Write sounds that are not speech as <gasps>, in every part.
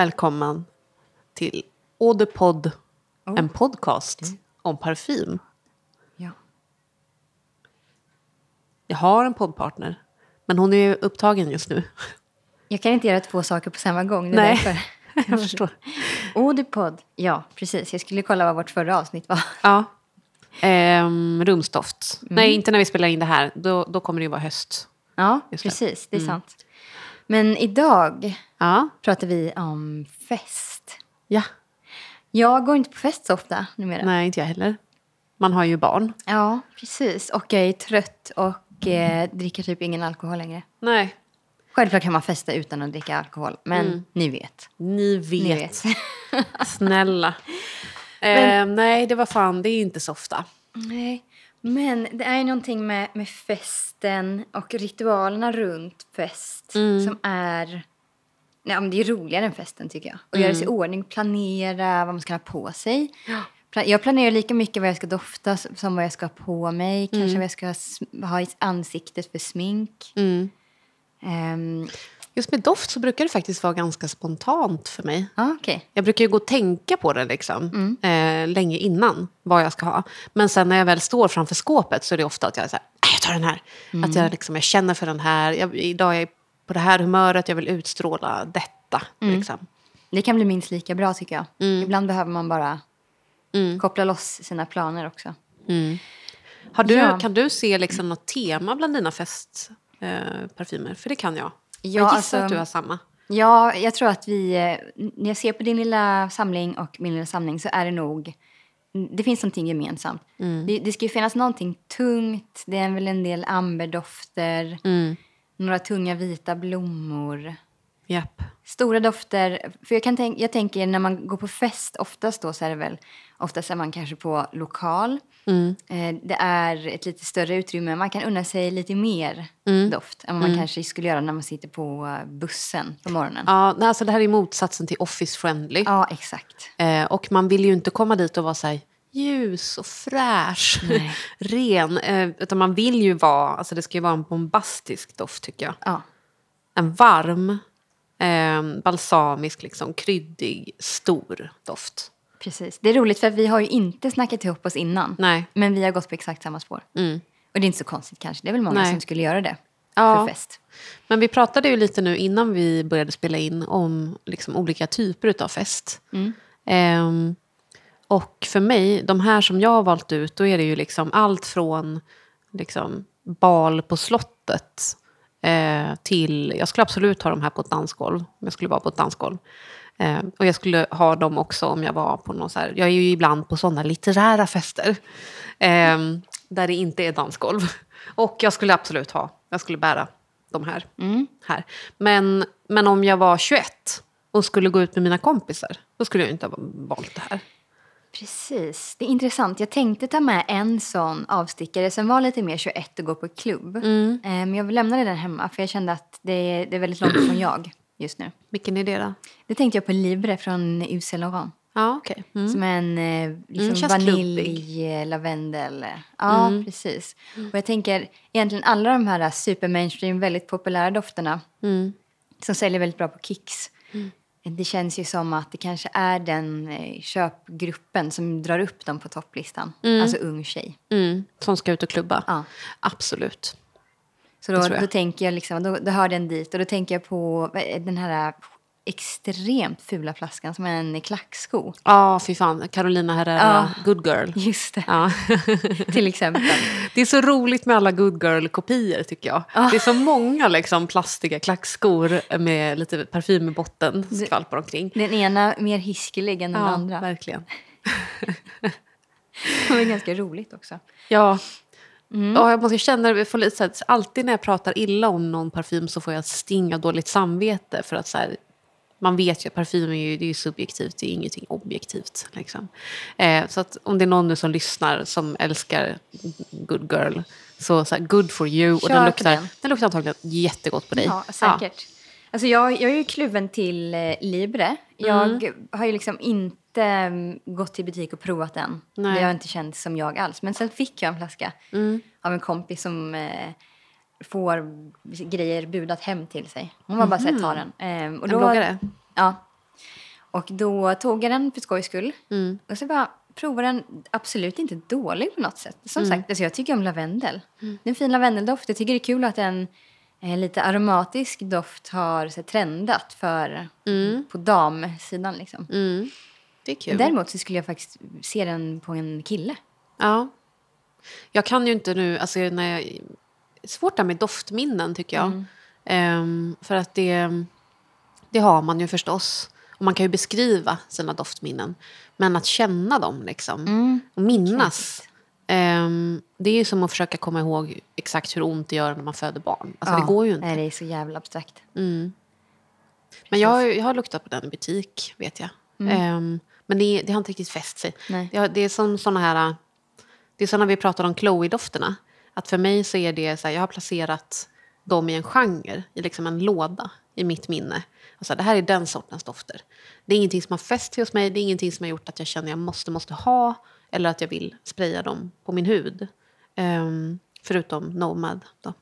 Välkommen till Audiopod, Oh. en podcast om parfym. Ja. Jag har en poddpartner, men hon är upptagen just nu. Jag kan inte göra två saker på samma gång. Nej. därför. <laughs> Jag förstår. <laughs> Audiopod. Ja, precis. Jag skulle kolla vad vårt förra avsnitt var. Ja. Ehm, rumsdoft. Mm. Nej, inte när vi spelar in det här. Då, då kommer det ju vara höst. Ja. Mm. precis. Det är sant. Men idag Ja. pratar vi om fest. Ja. Jag går inte på fest så ofta numera. Nej, inte jag heller. Man har ju barn. Ja, precis. Och jag är trött och eh, dricker typ ingen alkohol längre. Nej. Självklart kan man festa utan att dricka alkohol, men Mm. ni vet. Ni vet. Ni vet. <laughs> Snälla. Ehm, nej, det var fan, det är inte så ofta. Nej, men det är ju någonting med, med festen och ritualerna runt fest Mm. som är... Nej, men det är roligare än festen tycker jag. Att göra sig i ordning, planera vad man ska ha på sig. Jag planerar lika mycket vad jag ska dofta som vad jag ska ha på mig. Kanske vad jag ska ha i ansiktet för smink. Mm. Ehm, Just med doft så brukar det faktiskt vara ganska spontant för mig. Ja, okej. Jag brukar ju gå och tänka på det liksom, eh, länge innan vad jag ska ha. Men sen när jag väl står framför skåpet så är det ofta att jag är så här, "Nej, jag tar den här. Att jag, liksom, jag känner för den här. Jag, idag är jag på det här humöret, jag vill utstråla detta. Liksom. Det kan bli minst lika bra tycker jag. Mm. Ibland behöver man bara koppla loss sina planer också. Har du, Ja. Kan du se liksom något tema bland dina festparfymer? Eh? För det kan jag. Ja, jag gissar alltså- att du har samma. Ja, jag tror att vi... eh, När jag ser på din lilla samling och min lilla samling så är det nog... Det finns någonting gemensamt. Det, det ska ju finnas någonting tungt. Det är väl en del amberdofter. Några tunga vita blommor. Japp. Stora dofter. För jag, kan tänk, jag tänker när man går på fest oftast då så är det väl... Oftast är man kanske på lokal. Eh, det är ett lite större utrymme. Man kan unna sig lite mer doft än vad man kanske skulle göra när man sitter på bussen på morgonen. Ja, alltså det här är motsatsen till office friendly. Ja, exakt. Eh, och man vill ju inte komma dit och vara så här ljus och fräsch, <laughs> ren. Eh, utan man vill ju vara, alltså det ska ju vara en bombastisk doft tycker jag. Ja. En varm, eh, balsamisk, liksom, kryddig, stor doft. Precis. Det är roligt för vi har ju inte snackat ihop oss innan. Nej. Men vi har gått på exakt samma spår. Och det är inte så konstigt kanske. Det är väl många Nej. som skulle göra det Ja. för fest. Men vi pratade ju lite nu innan vi började spela in om liksom, olika typer av fest. Ehm, och för mig, de här som jag har valt ut, då är det ju liksom allt från liksom, bal på slottet eh, till... Jag skulle absolut ha de här på ett dansgolv, om jag skulle vara på ett dansgolv. Eh, och jag skulle ha dem också om jag var på någon så här... Jag är ju ibland på sådana litterära fester. ehm, där det inte är dansgolv. Och jag skulle absolut ha, jag skulle bära de här. här. Men, men om jag var 21 och skulle gå ut med mina kompisar, då skulle jag inte ha valt det här. Precis. Det är intressant. Jag tänkte ta med en sån avstickare som var lite mer 21 och gå på klubb. Eh, Men jag lämnade den hemma för jag kände att det är, det är väldigt långt från jag just nu. Vilken är det då? Det tänkte jag på Libre från Yves Saint Laurent. Ja, okej. Mm. Som en eh, liksom känns vanilj, eh, lavendel. Ja, precis. Och jag tänker egentligen alla de här super mainstream, väldigt populära dofterna som säljer väldigt bra på Kicks. Det känns ju som att det kanske är den eh, köpgruppen som drar upp dem på topplistan. Alltså ung tjej. Mm. Som ska ut och klubba? Ja. Absolut. Så då, då tänker jag liksom, då, då hör den dit och då tänker jag på den här extremt fula flaskan som är en klacksko. Ja, fy fan. Carolina Herrera, Ja. good girl. <laughs> Just det, Ja. <laughs> till exempel. <laughs> Det är så roligt med alla good girl-kopior tycker jag. Det är så många liksom, plastiga klackskor med lite parfym i botten skvalpar omkring. Den ena mer hiskelig än den Ja, andra. verkligen. Det var ganska roligt också. Ja. Ja, jag måste känna, jag får lite så här, alltid när jag pratar illa om någon parfym så får jag sting av dåligt samvete. För att så här, man vet ju att parfym är ju, det är subjektivt, det är ingenting objektivt. Liksom. Eh, så att om det är någon nu som lyssnar som älskar Good Girl, så, så här, good for you. Och den luktar, den. den luktar antagligen jättegott på dig. Ja, säkert. Alltså jag, jag är ju kluven till eh, Libre. Jag Mm. har ju liksom inte mm, gått till butik och provat den. Nej. Det har inte känts som jag alls. Men sen fick jag en flaska Mm. av en kompis som eh, får grejer budat hem till sig. Hon var bara så här, ta den. Ehm, och En bloggare? Ja. Och då tog jag den för skojs skull. Och så bara provade den. Absolut inte dålig på något sätt. Som sagt, alltså jag tycker om lavendel. Det är en fin lavendeldoft. Jag tycker det är kul att en eh, lite aromatisk doft har så här, trendat för på damsidan liksom. Mm. Det är kul. Däremot så skulle jag faktiskt se den på en kille. Ja. Jag kan ju inte nu, alltså när jag, svårt där med doftminnen tycker jag. Ehm, för att det, det har man ju förstås. Och man kan ju beskriva sina doftminnen. Men att känna dem liksom, och minnas. ehm, det är ju som att försöka komma ihåg exakt hur ont det gör när man föder barn. Alltså det går ju inte. Nej, det är så jävla abstrakt. Men jag, jag har luktat på den i butik, vet jag. Ehm, men det, det har inte riktigt fäst sig. Det, det är som såna här... Det är som när vi pratar om Chloe-dofterna. Att för mig så är det så här, jag har placerat dem i en genre, i liksom en låda i mitt minne. Alltså, det här är den sortens dofter. Det är ingenting som har fäst sig hos mig, det är ingenting som har gjort att jag känner att jag måste, måste ha eller att jag vill spraya dem på min hud. Ehm, förutom Nomad då.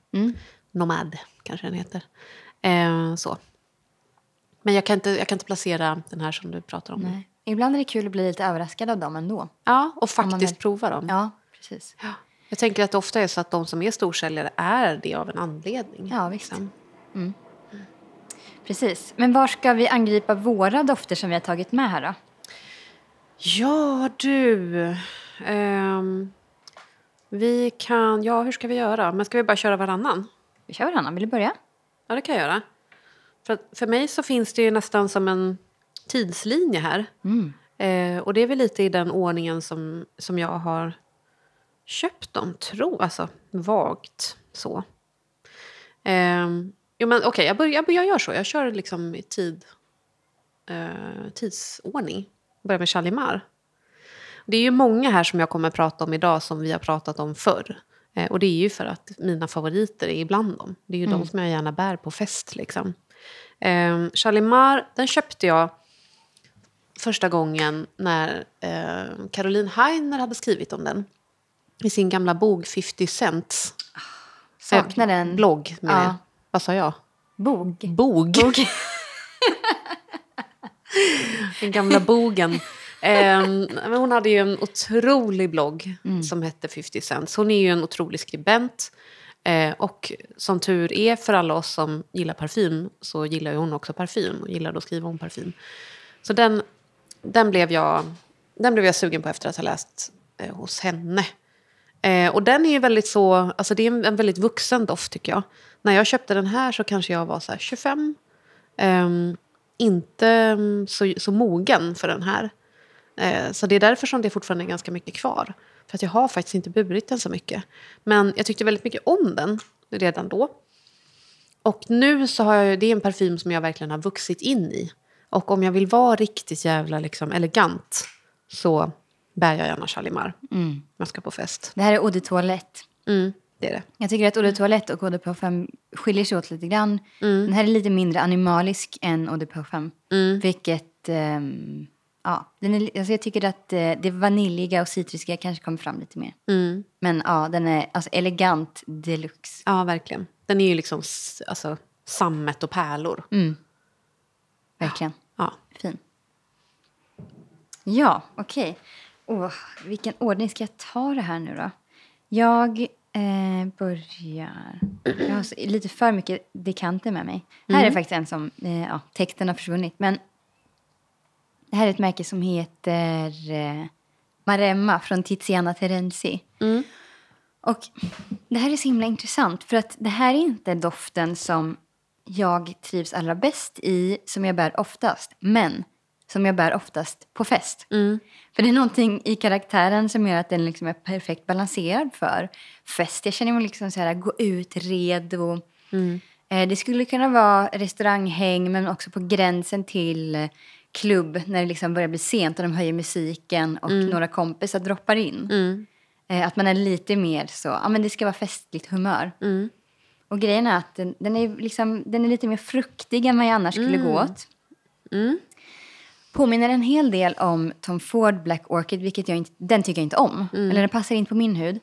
Nomad kanske den heter. Ehm, så. Men jag kan, inte, jag kan inte placera den här som du pratar om. Nej. Ibland är det kul att bli lite överraskad av dem ändå. Ja, och faktiskt är- prova dem. Ja, precis. Ja. Jag tänker att det ofta är så att de som är storsäljare är det av en anledning. Ja, visst. liksom. Precis. Men var ska vi angripa våra dofter som vi har tagit med här då? Ja, du. Ehm, vi kan... Ja, hur ska vi göra? Men ska vi bara köra varannan? Vi kör varannan. Vill du börja? Ja, det kan jag göra. För, för mig så finns det ju nästan som en tidslinje här. Eh, och det är väl lite i den ordningen som, som jag har köpt dem, tro, alltså vagt så. Eh, jo, men okej, jag, börjar, jag, jag gör så. Jag kör liksom i tid, eh, tidsordning. Börjar med Chalimar. Det är ju många här som jag kommer prata om idag som vi har pratat om förr. Eh, och det är ju för att mina favoriter är ibland dem. Det är ju de som jag gärna bär på fest. Liksom. Eh, Chalimar, den köpte jag första gången när eh, Caroline Heiner hade skrivit om den. I sin gamla bok 50 Cents. Saknar Eh, den. Blogg, menar Ja. jag. Vad sa jag? Bog. Bog. <laughs> Den gamla bogen. Men hon hade ju en otrolig blogg som hette 50 Cents. Hon är ju en otrolig skribent. Eh, och som tur är för alla oss som gillar parfym så gillar ju hon också parfym och gillade att skriva om parfym. Så den, den, blev jag, den blev jag sugen på efter att ha läst eh, hos henne. Eh, och den är ju väldigt så, alltså det är en, en väldigt vuxen doft tycker jag. När jag köpte den här så kanske jag var så här 25. Eh, inte mm, så, så mogen för den här. Eh, så det är därför som det fortfarande är ganska mycket kvar. För att jag har faktiskt inte burit den så mycket. Men jag tyckte väldigt mycket om den redan då. Och nu så har jag ju- det är en parfym som jag verkligen har vuxit in i. Och om jag vill vara riktigt jävla liksom elegant så bär jag gärna Chalimar. Om jag ska på fest. Det här är Eau de Toilette. Mm, det är det. Jag tycker att Eau de Toilette och Eau de Parfum skiljer sig åt lite grann. Den här är lite mindre animalisk än Eau de Parfum. Vilket, ehm, ja, den är, alltså jag tycker att eh, det vaniljiga och citriska kanske kommer fram lite mer. Mm. Men ja, den är alltså elegant deluxe. Ja, verkligen. Den är ju liksom alltså, sammet och pärlor. Verkligen. Ja. Fin. Ja, okej. Åh, vilken ordning ska jag ta det här nu då? Jag eh, börjar... Jag har lite för mycket dekanter med mig. Här är faktiskt en som... Eh, ja, texten har försvunnit. Men det här är ett märke som heter eh, Maremma från Tiziana Terenzi. Och det här är så himla intressant för att det här är inte doften som jag trivs allra bäst i, som jag bär oftast, men som jag bär oftast på fest. För det är någonting i karaktären som gör att den liksom är perfekt balanserad för fest. Jag känner mig liksom så här, gå ut redo. Eh, Det skulle kunna vara restauranghäng men också på gränsen till klubb när det liksom börjar bli sent och de höjer musiken och några kompisar droppar in. Eh, Att man är lite mer så, ja men det ska vara festligt humör. Och grejen är att den, den, är liksom, den är lite mer fruktig än vad jag annars skulle gå åt. Påminner en hel del om Tom Ford Black Orchid, vilket jag inte, den tycker jag inte om. Eller den passar inte på min hud.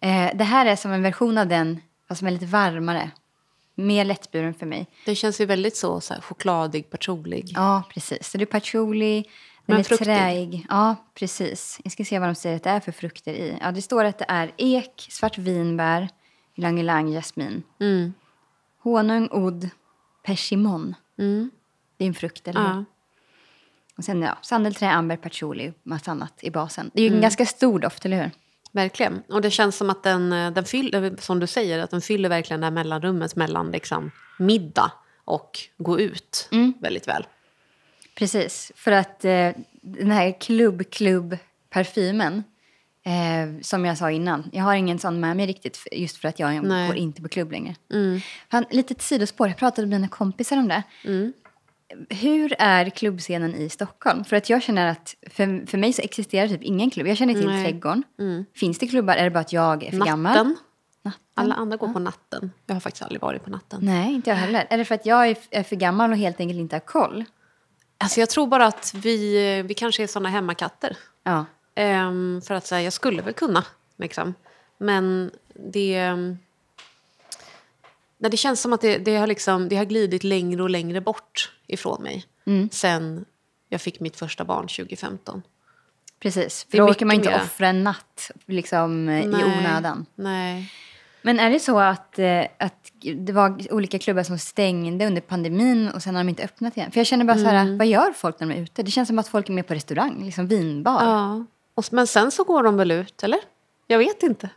Eh, det här är som en version av den, fast som är lite varmare. Mer lättburen för mig. Den känns ju väldigt så, så här, chokladig, patrollig. Ja, precis. Så det är patchouli, den Men är fruktig. träig. Ja, precis. Jag ska se vad de säger att det är för frukter i. Ja, det står att det är ek, svart vinbär, ylang ylang, jasmin. Mm. Honung, odd, persimon. Mm. Det är en frukt, eller hur? Ja. Och sen ja, sandelträ, amber, patchouli, massa annat i basen. Det är ju Mm. en ganska stor doft, eller hur? Verkligen. Och det känns som att den, eh, den fyller, som du säger, att den fyller verkligen det här mellanrummet mellan liksom, middag och gå ut väldigt väl. Precis, för att eh, den här klubb-klubb-parfymen eh, som jag sa innan, jag har ingen sån med mig riktigt just för att jag Nej. går inte på klubb längre. Fan, lite sidospår, jag pratade med mina kompisar om det. Hur är klubbscenen i Stockholm? För att jag känner att för, för mig så existerar typ ingen klubb. Jag känner till Nej. Trädgården. Finns det klubbar? Är det bara att jag är för gammal? Natten. Natten? Alla andra går på natten. Jag har faktiskt aldrig varit på natten. Nej, inte jag heller. Är det för att jag är, är för gammal och helt enkelt inte har koll? Alltså jag tror bara att vi, vi kanske är såna hemmakatter. Ja. Ehm, för att säga, jag skulle väl kunna. Liksom. Men det... ehm, Nej, det känns som att det, det, har liksom, det har glidit längre och längre bort ifrån mig. Sen jag fick mitt första barn 2015. Precis, för då orkar man inte mera. offra en natt liksom, eh, i Nej. onödan. Nej. Men är det så att, eh, att det var olika klubbar som stängde under pandemin och sen har de inte öppnat igen? För jag känner bara så Mm. här, vad gör folk när de är ute? Det känns som att folk är med på restaurang, liksom vinbar. Ja. Och, men sen så går de väl ut, eller? Jag vet inte.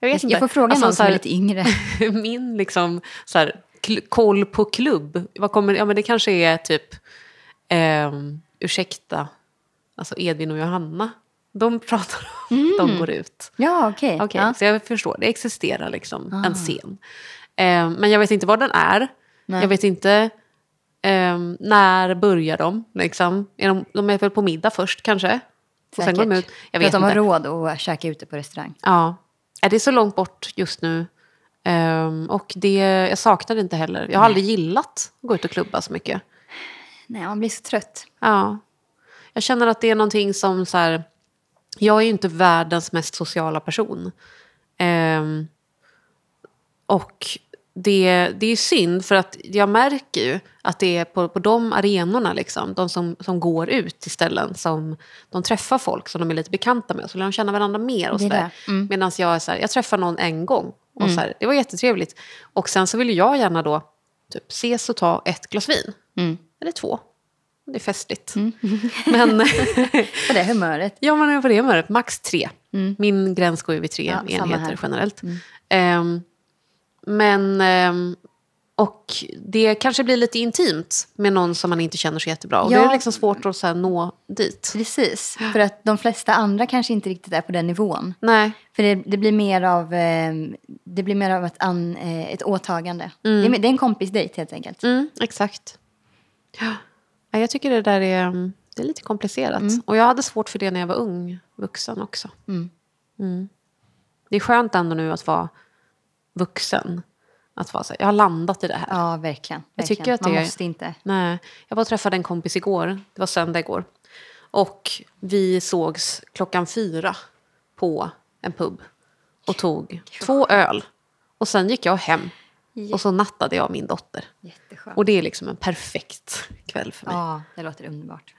Jag, vet jag, inte. får fråga Alltså, någon som är lite yngre. <laughs> min liksom, så här, koll på klubb, vad kommer, ja, men det kanske är typ, ehm, ursäkta, alltså Edvin och Johanna. De <laughs> pratar om de går ut. Ja, okej. Okej, Ja. så jag förstår, det existerar liksom en scen. Ehm, men jag vet inte vad den är. Nej. Jag vet inte ehm, när börjar de. Liksom. Är de. De är väl på middag först kanske? Och sen går de ut. Jag För vet att de inte. har råd att käka ute på restaurang. Ja. Är det så långt bort just nu? Ehm, och det, jag saknar det inte heller. Jag har aldrig gillat att gå ut och klubba så mycket. Nej, man blir så trött. Ja. Jag känner att det är någonting som så här... Jag är ju inte världens mest sociala person. Ehm, och det, det är synd för att jag märker ju att det är på, på de arenorna, liksom, de som, som går ut till ställen som de träffar folk som de är lite bekanta med. Så lär de känna varandra mer. Och så där. Mm. Medan jag är så här, jag träffar någon en gång. Och så här, det var jättetrevligt. Och sen så vill jag gärna då typ, ses och ta ett glas vin. Mm. Eller två. Det är festligt. <laughs> Men, <laughs> På det humöret. ja, är på det humöret. Max tre. Mm. Min gräns går ju vid tre Ja, enheter. Mm. generellt. Ehm, men... ehm, och det kanske blir lite intimt med någon som man inte känner så jättebra. Och Ja. det är liksom svårt att så här, nå dit. Precis, för att de flesta andra kanske inte riktigt är på den nivån. Nej. För det, det blir mer av, eh, det blir mer av ett, an, eh, ett åtagande. Det, är, det är en kompisdejt helt enkelt. Mm, exakt. Ja. Ja, Jag tycker det där är, mm, det är lite komplicerat. Mm. Och jag hade svårt för det när jag var ung, vuxen också. Mm. Det är skönt ändå nu att vara vuxen. Att vara så här, jag har landat i det här. Ja, verkligen. Jag verkligen. tycker att Man det är- måste inte. Nej, jag var och träffade en kompis igår. Det var söndag igår. Och vi sågs klockan fyra på en pub. Och tog två öl. Och sen gick jag hem. Och så nattade jag min dotter. Jätteskönt. Och det är liksom en perfekt kväll för mig. Ja. Ja, det låter underbart.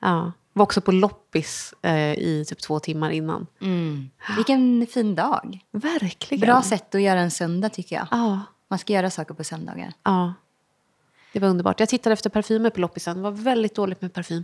Var också på loppis eh, i typ två timmar innan. Vilken fin dag. Verkligen. Bra sätt att göra en söndag tycker jag. Ja, Man ska göra saker på söndagar. ja. Det var underbart. Jag tittade efter parfymer på loppisen. Det var väldigt dåligt med parfym.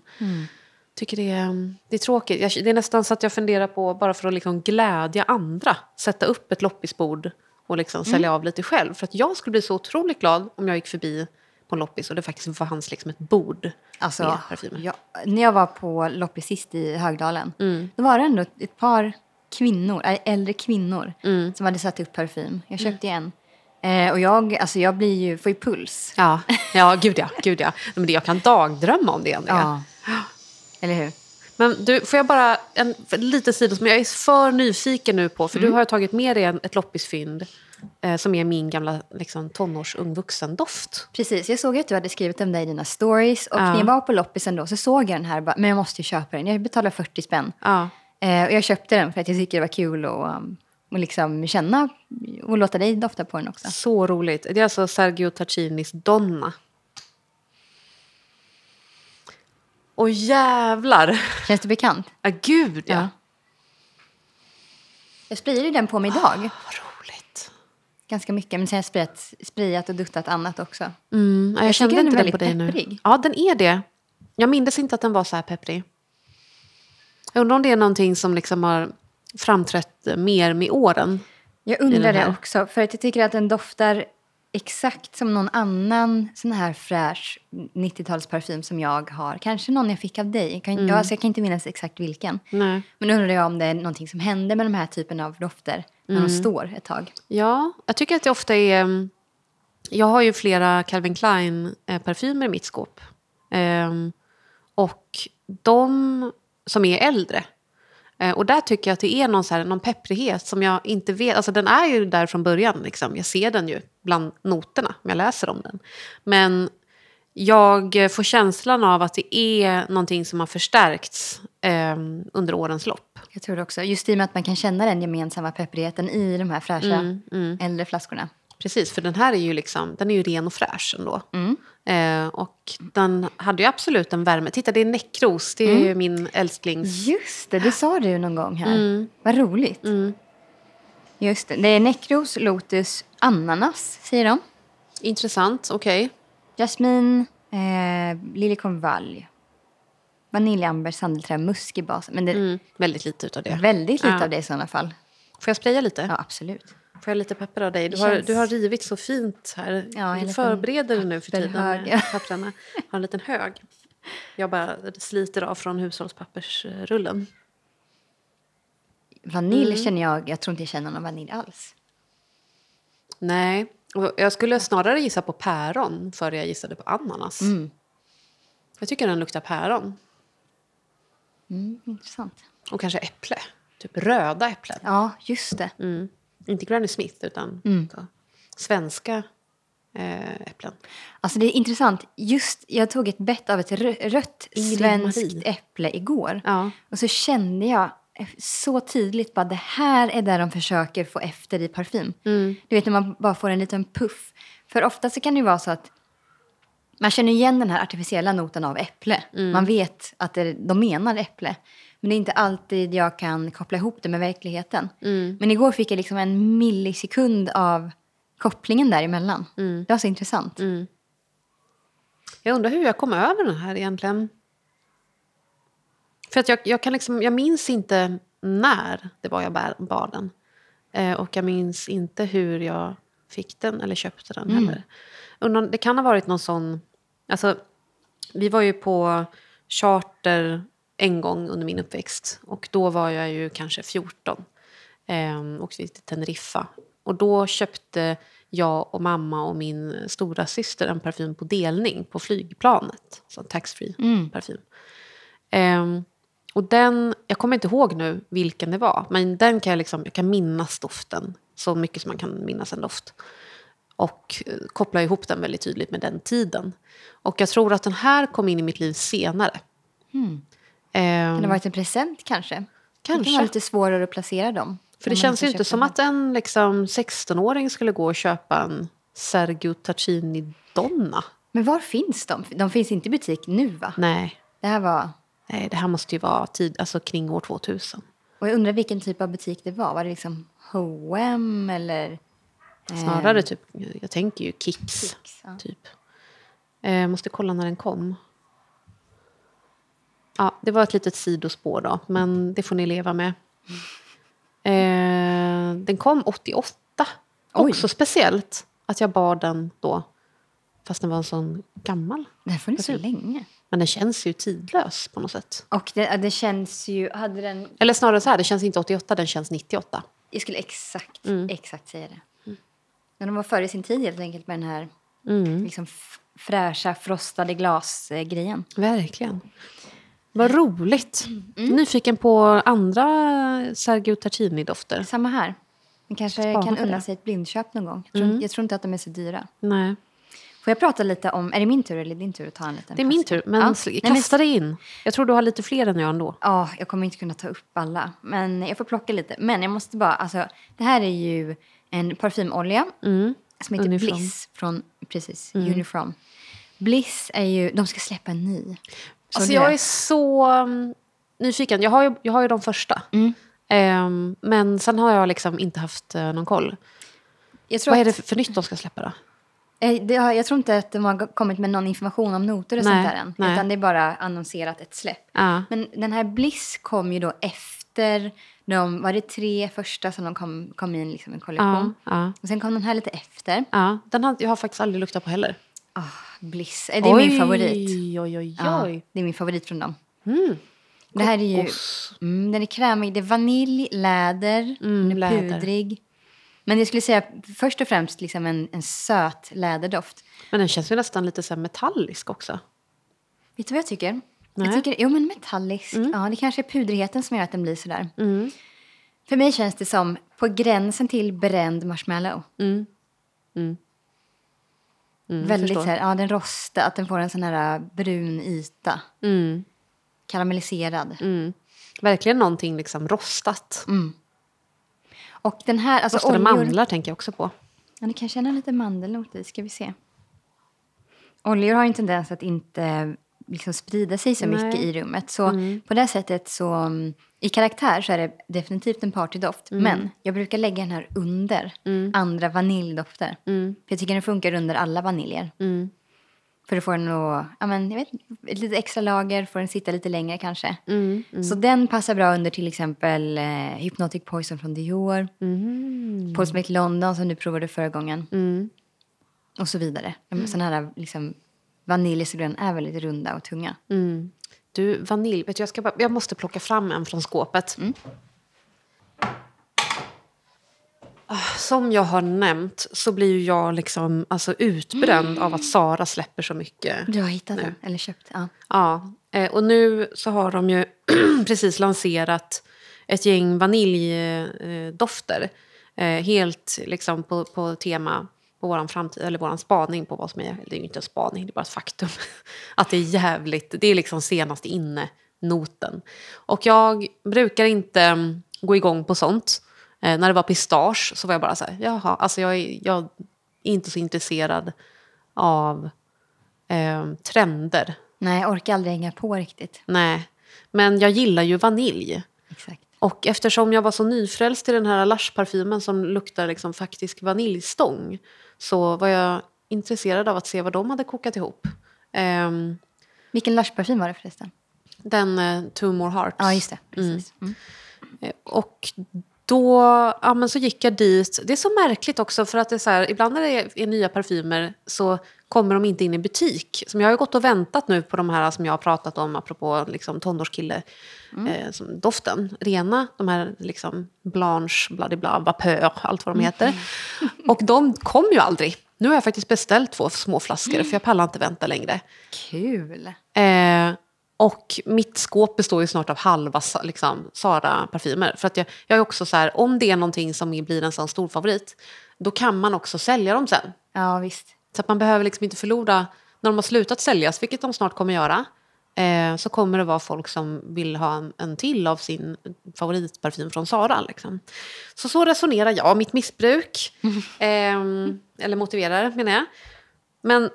Tycker det är, det är tråkigt. Jag, det är nästan så att jag funderar på, bara för att liksom glädja andra, sätta upp ett loppisbord och liksom sälja av lite själv. För att jag skulle bli så otroligt glad om jag gick förbi på en loppis och det faktiskt fanns liksom ett bord med Alltså, parfymer. jag, när jag var på loppis sist i Högdalen, Mm. då var det ändå ett, par kvinnor, äldre kvinnor Mm. som hade satt upp parfym. Jag köpte en. Eh, och jag, alltså jag blir ju, får ju puls. Ja, ja, gud ja. Gud ja. Men det, jag kan dagdrömma om det. Andrea. <gasps> Eller hur? Men du, får jag bara en för- lite sido som jag är för nyfiken nu på. För Mm. du har tagit med dig en, ett loppisfynd som är min gamla liksom, tonårs ung vuxen-doft. Precis, jag såg att du hade skrivit om det i dina stories. Och Ja. när jag var på loppisen då så såg jag den här. och bara, Men jag måste ju köpa den. Jag betalade 40 spänn. Ja. Eh, och jag köpte den för att jag tycker det var kul att um, och liksom känna och låta dig dofta på den också. Så roligt. Det är alltså Sergio Taccinis Donna. Åh jävlar! Känns det bekant? Ja, gud ja. Ja. Jag sprayade ju den på mig idag. Roligt. Ganska mycket, men sen har jag sprayat, sprayat och duttat annat också. Mm, ja, jag, Jag kände inte den på dig väldigt nu. pepprig. Ja, den är det. Jag minns inte att den var så här pepprig. Jag undrar om det är någonting som liksom har framträtt mer med åren. Jag undrar det också, för att jag tycker att den doftar exakt som någon annan sån här fräsch 90-talsparfym som jag har. Kanske någon jag fick av dig. Jag kan, Mm. ja, alltså jag kan inte minnas exakt vilken. Nej. Men undrar jag om det är någonting som händer med de här typen av dofter när Mm. de står ett tag. Ja, jag tycker att det ofta är... mm, Jag har ju flera Calvin Klein-parfymer i mitt skåp. Ehm, och de som är äldre. Eh, och där tycker jag att det är någon, så här, någon pepprighet som jag inte vet... Alltså den är ju där från början. Liksom. Jag ser den ju bland noterna om jag läser om den. Men jag får känslan av att det är någonting som har förstärkts ehm, under årens lopp. Jag tror det också. Just i och med att man kan känna den gemensamma pepprigheten i de här fräscha Mm, äldre flaskorna. Precis, för den här är ju, liksom, den är ju ren och fräsch ändå. Mm. Eh, och den hade ju absolut en värme. Titta, det är näckros. Det är Mm. ju min älsklings... Just det, det sa du någon gång här. Mm. Vad roligt. Mm. Just det, det är näckros, lotus, ananas säger de. Intressant, okej. Jasmin, eh, liljekonvalj, vaniljamber, sandelträ, musk i basen. Men det Mm. Väldigt lite utav det. väldigt lite Ja. av det i sådana fall. Får jag spraya lite? Ja, absolut. Får jag lite pepper av dig? Du har, känns- du har rivit så fint här. Ja, du förbereder dig nu för tiden <laughs> med papperna. Har en liten hög. Jag bara sliter av från hushållspappersrullen. Vanilj Mm. känner jag, jag tror inte jag känner någon vanilj alls. Nej, jag skulle snarare gissa på päron före jag gissade på ananas. Mm. Jag tycker den luktar päron. Mm, intressant. Och kanske äpple. Typ röda äpplen. Ja, just det. Mm. Inte Granny Smith, utan Mm. så, svenska eh, äpplen. Alltså det är intressant. Just, jag tog ett bett av ett rö- rött Ingrid svenskt Marie. äpple igår. Ja. Och så kände jag så tydligt bara det här är där de försöker få efter i parfym. Mm. Du vet när man bara får en liten puff. För ofta så kan det ju vara så att man känner igen den här artificiella noten av äpple. Mm. Man vet att det, de menar äpple. Men det är inte alltid jag kan koppla ihop det med verkligheten. Mm. Men igår fick jag liksom en millisekund av kopplingen däremellan. Mm. Det var så intressant. Mm. Jag undrar hur jag kom över den här egentligen. För att jag, jag, kan liksom, jag minns inte när det var jag bär, bar den. Eh, och jag minns inte hur jag fick den eller köpte den Mm. heller. Undrar, det kan ha varit någon sån... Alltså, vi var ju på charter en gång under min uppväxt. Och då var jag ju kanske 14. Eh, åkte vi till Teneriffa. Och då köpte jag och mamma och min stora syster en parfym på delning på flygplanet. Så taxfree Mm. parfym. Ehm, och den, jag kommer inte ihåg nu vilken det var, men den kan jag, liksom, jag kan minnas doften så mycket som man kan minnas en doft. Och eh, koppla ihop den väldigt tydligt med den tiden. Och jag tror att den här kom in i mitt liv senare. Mm. Kan det ha varit en present kanske? Det kan Kanske. vara lite svårare att placera dem. För det känns ju inte som att en liksom, 16-åring skulle gå och köpa en Sergio Tacchini Donna. Men var finns de? De finns inte i butik nu va? Nej, Det här var... nej det här måste ju vara tid, alltså kring år 2000. Och jag undrar vilken typ av butik det var. Var det liksom H&M eller... Snarare ehm, typ, jag tänker ju Kicks. Kicks, ja. Typ. Eh, måste kolla när den kom. Ja, det var ett litet sidospår då, men det får ni leva med. Eh, den kom 88. Oj. Också speciellt att jag bar den då, fast den var en sån gammal. Det här funnits så länge. Men den känns ju tidlös på något sätt. Och det, det känns ju... Hade den... Eller snarare så här, det känns inte 88, den känns 98. Jag skulle exakt, Mm. exakt säga det. Men de var före sin tid helt enkelt med den här Mm. liksom fräscha frostade glasgrejen. Verkligen. Vad roligt. Mm. Nyfiken på andra Sergio Tacchini-dofter. Samma här. Man kanske Spana kan unna det. sig ett blindköp någon gång. Jag tror, Mm. jag tror inte att de är så dyra. Nej. Får jag prata lite om, är det min tur eller din tur att ta en liten Det är min tur, men Ja. kasta dig in. Jag tror du har lite fler än jag ändå. Ja, jag kommer inte kunna ta upp alla. Men jag får plocka lite. Men jag måste bara, alltså det här är ju en parfymolja som heter Mm. Unifrom. Bliss från, precis, Unifrom. Bliss är ju, de ska släppa en ny. Alltså jag är så um, nyfiken. Jag har ju, jag har ju de första. Mm. Ehm, men sen har jag liksom inte haft eh, någon koll. Vad är det för, för nytt de ska släppa då? Eh, har, jag tror inte att de har kommit med någon information om noter och Nej, sånt där än. nej. Utan det är bara annonserat ett släpp. Ja. Men den här Bliss kom ju då efter de, var det tre första som de kom, kom in liksom en Ja, kollektion. ja, Och sen kom den här lite efter. ja. Den har jag har faktiskt aldrig luktat på heller. Ah, Bliss, eh, det är min favorit. Oj, oj, oj. Ja, oj. det är min favorit från dem. Det här är ju, mm, den är krämig, det är vanilj, läder, Mm, den är läder. pudrig. Men jag skulle säga först och främst liksom en, en söt läderdoft. Men den känns ju nästan lite så metallisk också. Vet du vad jag tycker? Nej. Mm. Jag tycker, jo men metallisk. Ja, det kanske är pudrigheten som gör att den blir sådär. Mm. För mig känns det som på gränsen till bränd marshmallow. Mm. Mm. Mm, Väldigt så här, ja den rostar, att den får en sån här brun yta. Mm. Karamelliserad. Mm. Verkligen någonting liksom rostat. Och den här, alltså Rostade oljor. mandlar tänker jag också på. Ja, ni kan känna lite mandelnot i, ska vi se. Oljor har ju en tendens att inte liksom sprida sig så Nej. mycket i rummet. Så på det sättet så, mm, i karaktär så är det definitivt en partydoft. Men jag brukar lägga den här under andra vaniljdofter. För jag tycker den funkar under alla vaniljer. Mm. För att få den att, ja men jag vet ett litet extra lager, får den sitta lite längre kanske. Mm. Så den passar bra under till exempel eh, Hypnotic Poison från Dior. Mm. Paul Smith London som du provade förra gången. Mm. Och så vidare. Mm. Sådana här liksom, vaniljsugrön är väldigt runda och tunga. Mm. Du, vanilj. Vet du, jag, ska bara, jag måste plocka fram en från skåpet. Ah, Som jag har nämnt så blir jag liksom, alltså, utbränd av att Sara släpper så mycket. Du har hittat den? Eller köpt? Ja. Ja, eh, och nu så har de ju <clears throat> precis lanserat ett gäng vaniljdofter. Eh, helt liksom på, på tema på våran framtid, eller våran spaning på vad som är, det är ju inte en spaning, det är bara ett faktum. <laughs> Att det är jävligt, det är liksom senast inne noten. Och jag brukar inte mm, gå igång på sånt. Eh, när det var pistage så var jag bara så här, jaha, alltså jag är, jag är inte så intresserad av eh, trender. Nej, jag orkar aldrig hänga på riktigt. Nej, men jag gillar ju vanilj. Exakt. Och eftersom jag var så nyfrälst i den här Lush-parfymen som luktar liksom faktisk vaniljstång så var jag intresserad av att se vad de hade kokat ihop. Ehm, Vilken Lush-parfym var det förresten? den uh, Two More Hearts. Ja, just det. Precis. Mm. Eh, Och då ja, men så gick jag dit. Det är så märkligt också för att det är så här, ibland när det är, nya parfymer så kommer de inte in i butik. Som jag har ju gått och väntat nu på de här som jag har pratat om apropå liksom, tonårskille. Eh, som doften, rena, de här liksom Blanche, bladibla, Vapeur, allt vad de heter. <laughs> Och de kom ju aldrig. Nu har jag faktiskt beställt två små flaskor för jag pallar inte vänta längre. Kul! Eh, och mitt skåp består ju snart av halva liksom, Sara-parfymer. För att jag, jag är också så här, om det är någonting som blir en sån stor favorit, då kan man också sälja dem sen. Ja, visst. Så att man behöver liksom inte förlora, när de har slutat säljas, vilket de snart kommer göra, eh, så kommer det vara folk som vill ha en, en till av sin favoritparfym från Sara. Liksom. Så så resonerar jag, mitt missbruk. <laughs> Ehm, eller motiverar, menar jag. Men,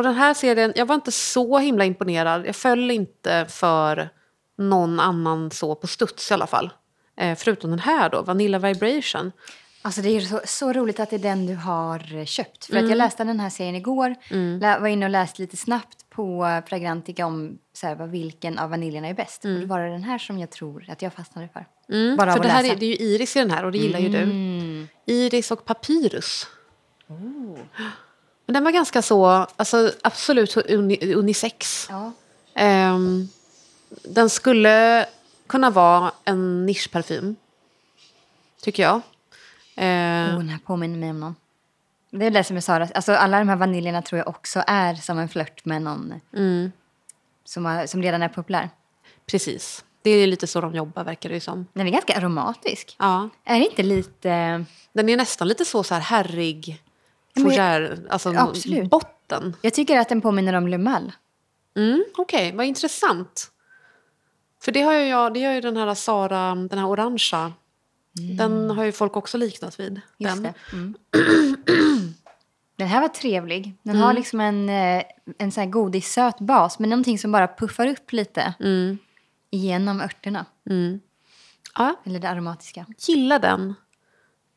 och den här serien, jag var inte så himla imponerad. Jag föll inte för någon annan så på studs i alla fall. Eh, förutom den här då, Vanilla Vibration. Alltså det är så, så roligt att det är den du har eh, köpt. För att Mm. jag läste den här serien igår. Lä, var inne och läste lite snabbt på Fragrantica om så här, vilken av vaniljerna är bäst. Och då var det den här som jag tror att jag fastnade för. Mm, Bara för att det, här läsa. är, det är ju Iris i den här och det gillar ju du. Mm. Iris och Papyrus. Men den var ganska så, alltså absolut uni, unisex. Ja. Ehm, den skulle kunna vara en nischparfym. Tycker jag. Ehm, Oh, den här påminner mig om någon. Det är det som är Sara. Alltså alla de här vaniljerna tror jag också är som en flört med någon mm, som, har, som redan är populär. precis. Det är lite så de jobbar verkar det ju som. Den är ganska aromatisk. Ja. Är det inte lite... Den är nästan lite så, så här herrig, fougère, alltså absolut. botten. Jag tycker att den påminner om Lumel. Mm, Okej, vad intressant. För det har ju jag, det har ju den här Sara, den här orangea. Den har ju folk också liknat vid. Just den. det. Mm. <clears throat> Den här var trevlig. Den Mm. har liksom en, eh, en sån här godissöt bas men någonting som bara puffar upp lite Mm. genom örterna. Ja, Eller det aromatiska. gillar den.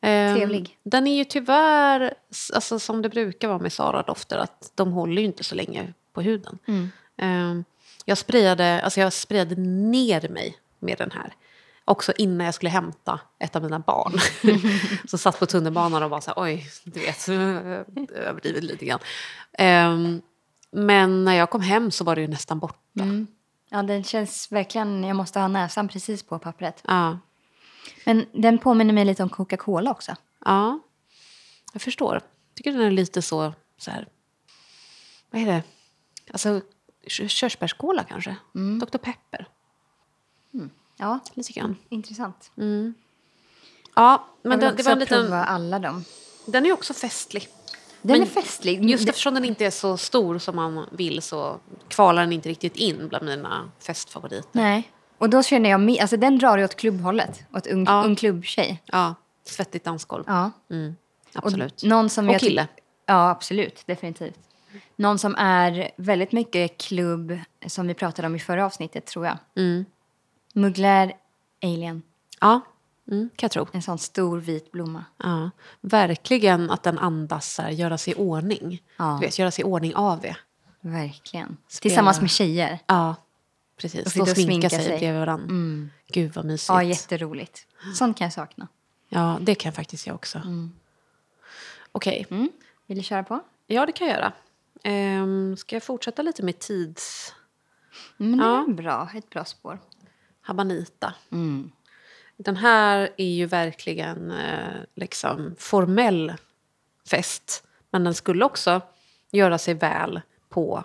Ehm, Trevlig. Den är ju tyvärr, alltså, som det brukar vara med Sara-dofter, att de håller ju inte så länge på huden. Mm. Ehm, jag, sprayade, alltså jag sprayade ner mig med den här. Också innan jag skulle hämta ett av mina barn. <laughs> <laughs> så satt på tunnelbanan och bara så här, oj, du vet, <laughs> överdrivet lite grann. Ehm, men när jag kom hem så var det ju nästan borta. Mm. Ja, den känns verkligen... Jag måste ha näsan precis på pappret. Ja, Men den påminner mig lite om Coca-Cola också. ja, jag förstår. Jag tycker den är lite så, så här, vad är det? Alltså kö- körsbärskola kanske? Dr Pepper, Ja, lite grann. intressant. Ja, jag men vill den, det också var en liten, prova alla dem. den är också festlig. Den Men är festlig. Just Det- eftersom den inte är så stor som man vill så kvalar den inte riktigt in bland mina festfavoriter. Nej. Och då känner jag... Alltså den drar ju åt klubbhållet. Åt ung, Ja. ung klubbtjej. Ja, svettigt dansgolv. Ja. Mm, Och absolut. någon som Och kille. Ja, absolut. Definitivt. Någon som är väldigt mycket klubb, som vi pratade om i förra avsnittet, tror jag. Mm. Mugler Alien. Ja, mm, kan jag tro. En sån stor vit blomma. Ja, verkligen att den andas här, göra sig i ordning. Ja. Du vet, göra sig i ordning av det. Verkligen. Spela- Tillsammans med tjejer. Ja, precis. Och Och och sminka sig, sig. bredvid varandra. Gud vad mysigt. Ja, jätteroligt. Sånt kan jag sakna. Ja, det kan faktiskt jag också. Okej, Mm. Vill du köra på? ja det kan jag göra. Ehm, ska jag fortsätta lite med tids... Men det Ja. är bra. Ett bra spår. Habanita. Mm. Den här är ju verkligen eh, liksom formell fest. Men den skulle också göra sig väl på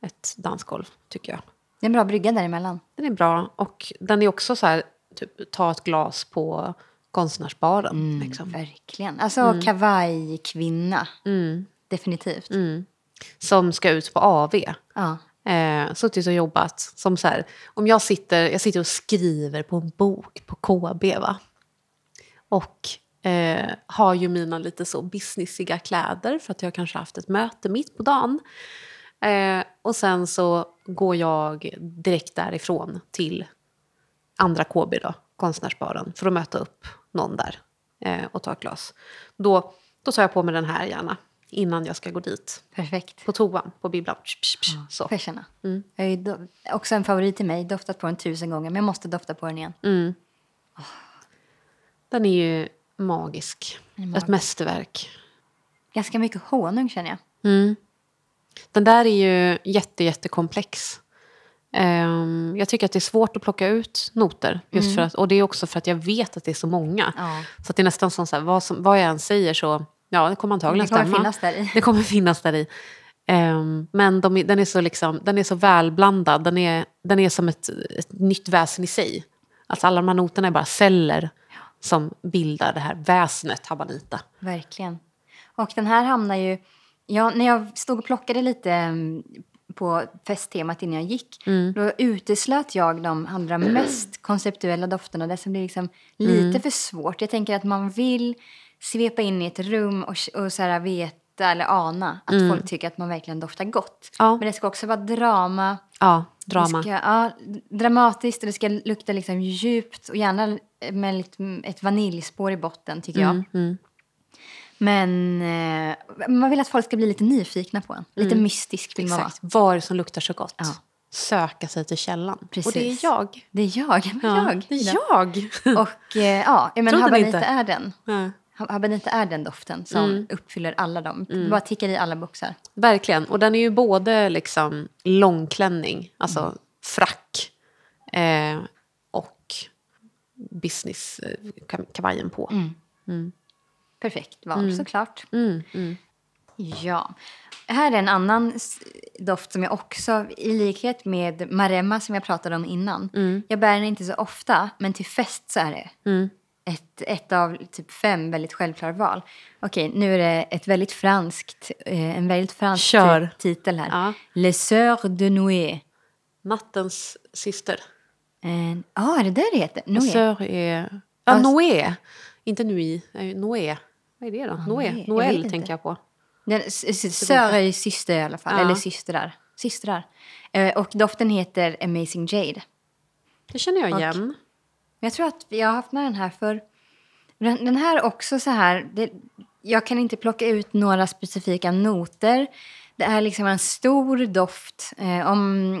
ett dansgolv, tycker jag. Det är en bra brygga däremellan. Den är bra och den är också så här, typ, ta ett glas på konstnärsbaren. Liksom. Verkligen. Alltså kavajkvinna. Mm. Definitivt. Som ska ut på AV. Ja. Eh, suttit och jobbat. Som så här, om jag sitter, jag sitter och skriver på en bok på KB. Va? Och eh, har ju mina lite så businesssiga kläder för att jag kanske haft ett möte mitt på dagen. Eh, och sen så går jag direkt därifrån till andra KB då, konstnärsbaren, för att möta upp någon där eh, och ta ett glas. Då, då tar jag på mig den här gärna innan jag ska gå dit. Perfekt. På toan, på bibblan. Så. Får jag känna. Mm. Jag är också en favorit till mig. Doftat på den tusen gånger. Men jag måste dofta på den igen. Mm. Den är ju magisk. Den är magisk. Ett mästerverk. Ganska mycket honung känner jag. Mm. Den där är ju jätte, jättekomplex. Ehm, jag tycker att det är svårt att plocka ut noter. Just för att, och det är också för att jag vet att det är så många. Mm. Ja. Så det är nästan som så här, vad, som, vad jag än säger så, ja det kommer antagligen Det kommer stämma. finnas där i. Det kommer finnas där i. Ehm, men de, den, är så liksom, den är så välblandad. Den är, den är som ett, ett nytt väsen i sig. Alltså alla de här noterna är bara celler som bildar det här väsnet Habanita. Verkligen. Och den här hamnar ju... Ja, när jag stod och plockade lite mm, på festtemat innan jag gick Mm. då uteslöt jag de allra mest konceptuella dofterna. Det som blir liksom lite Mm. för svårt. Jag tänker att man vill svepa in i ett rum och, och så här veta eller ana att folk tycker att man verkligen doftar gott. Mm. Ja. Men det ska också vara drama. Ja, drama. Ska, ja, dramatiskt och det ska lukta liksom djupt och gärna med lite, ett vaniljspår i botten tycker jag. Mm. Men eh, man vill att folk ska bli lite nyfikna på en. Lite mystisk vill man vara. Mm. Vad är det som luktar så gott? Ja. Söka sig till källan. Och det är Precis. jag. Det är jag. Är Ja, jag. det är jag. <laughs> Och eh, ja, men habanita inte? är den. Ja. Habanita är den doften som Mm. uppfyller alla dem. Det bara tickar i alla boxar. Verkligen. Och den är ju både liksom långklänning, alltså Mm. frack eh, och business-kavajen på. Mm. Perfekt val såklart. Mm, mm. Ja. Här är en annan doft som jag också, i likhet med Maremma som jag pratade om innan. Jag bär den inte så ofta, men till fest så är det Mm. ett, ett av typ fem väldigt självklara val. Okej, nu är det ett väldigt franskt, eh, en väldigt fransk Kör. titel här. Ja. Les Sœurs de Noé. Nattens syster. Ja, ah, är det där det heter? Noé? Sör är... Ja, Noé. Inte Nui. Noé. Vad är det då? Noé, jag Noel inte. tänker jag på. Den, s- s- Sœur är ju syster i alla fall, Ja. eller systrar. Systrar. Eh, och doften heter Amazing Jade. Det känner jag Och- igen. Men Jag tror att jag har haft med den här för... Den, den här är också så här... Det, jag kan inte plocka ut några specifika noter. Det är liksom en stor doft. Eh, om,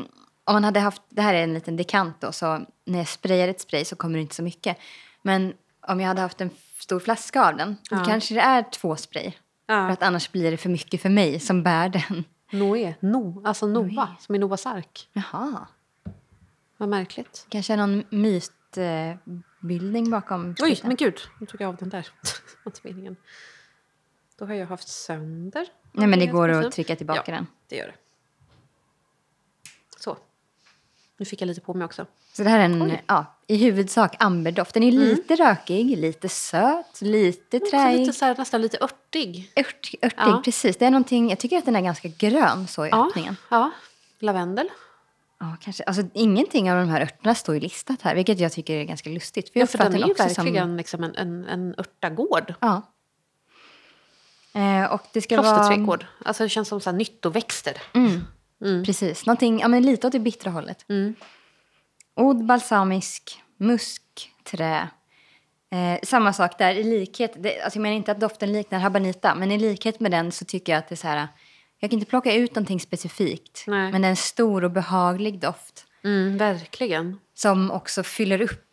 om man hade haft... Det här är en liten dekant då, så när jag sprayar ett spray så kommer det inte så mycket. Men om jag hade haft en stor flaska av den, då Ja. kanske det är två spray. För Ja. att annars blir det för mycket för mig som bär den. Noé. No. Alltså Noa. Noé. Som i Noas ark. Jaha. Vad märkligt. Kanske någon mytbildning bakom. Oj, men gud. Nu tog jag av den där. <laughs> Meningen. Då har jag haft sönder. Nej, men det går att trycka tillbaka ja, den. det gör det. Så. Nu fick jag lite på mig också. Så det här är en, Oj. Mm. ja, i huvudsak amberdoft. Den är lite rökig, lite söt, lite träig. lite så här, nästan lite örtig. Ört, örtig, Ja. precis. Det är någonting, jag tycker att den är ganska grön så i Ja, öppningen. ja. Lavendel. Ja, kanske. Alltså, ingenting av de här örterna står ju listat här, vilket jag tycker är ganska lustigt. För Ja, för den är ju också verkligen Som, liksom en, en, en örtagård. ja. Eh, och det ska vara... Klosterträdgård. Alltså det känns som så här nyttoväxter. Mm, Precis, någonting, ja, men lite åt det bittra hållet. Mm. Oud balsamisk, musk, trä. Eh, samma sak där, i likhet, det, alltså jag menar inte att doften liknar habanita, men i likhet med den så tycker jag att det är så här, jag kan inte plocka ut någonting specifikt, Nej. men det är en stor och behaglig doft Mm, verkligen. som också fyller upp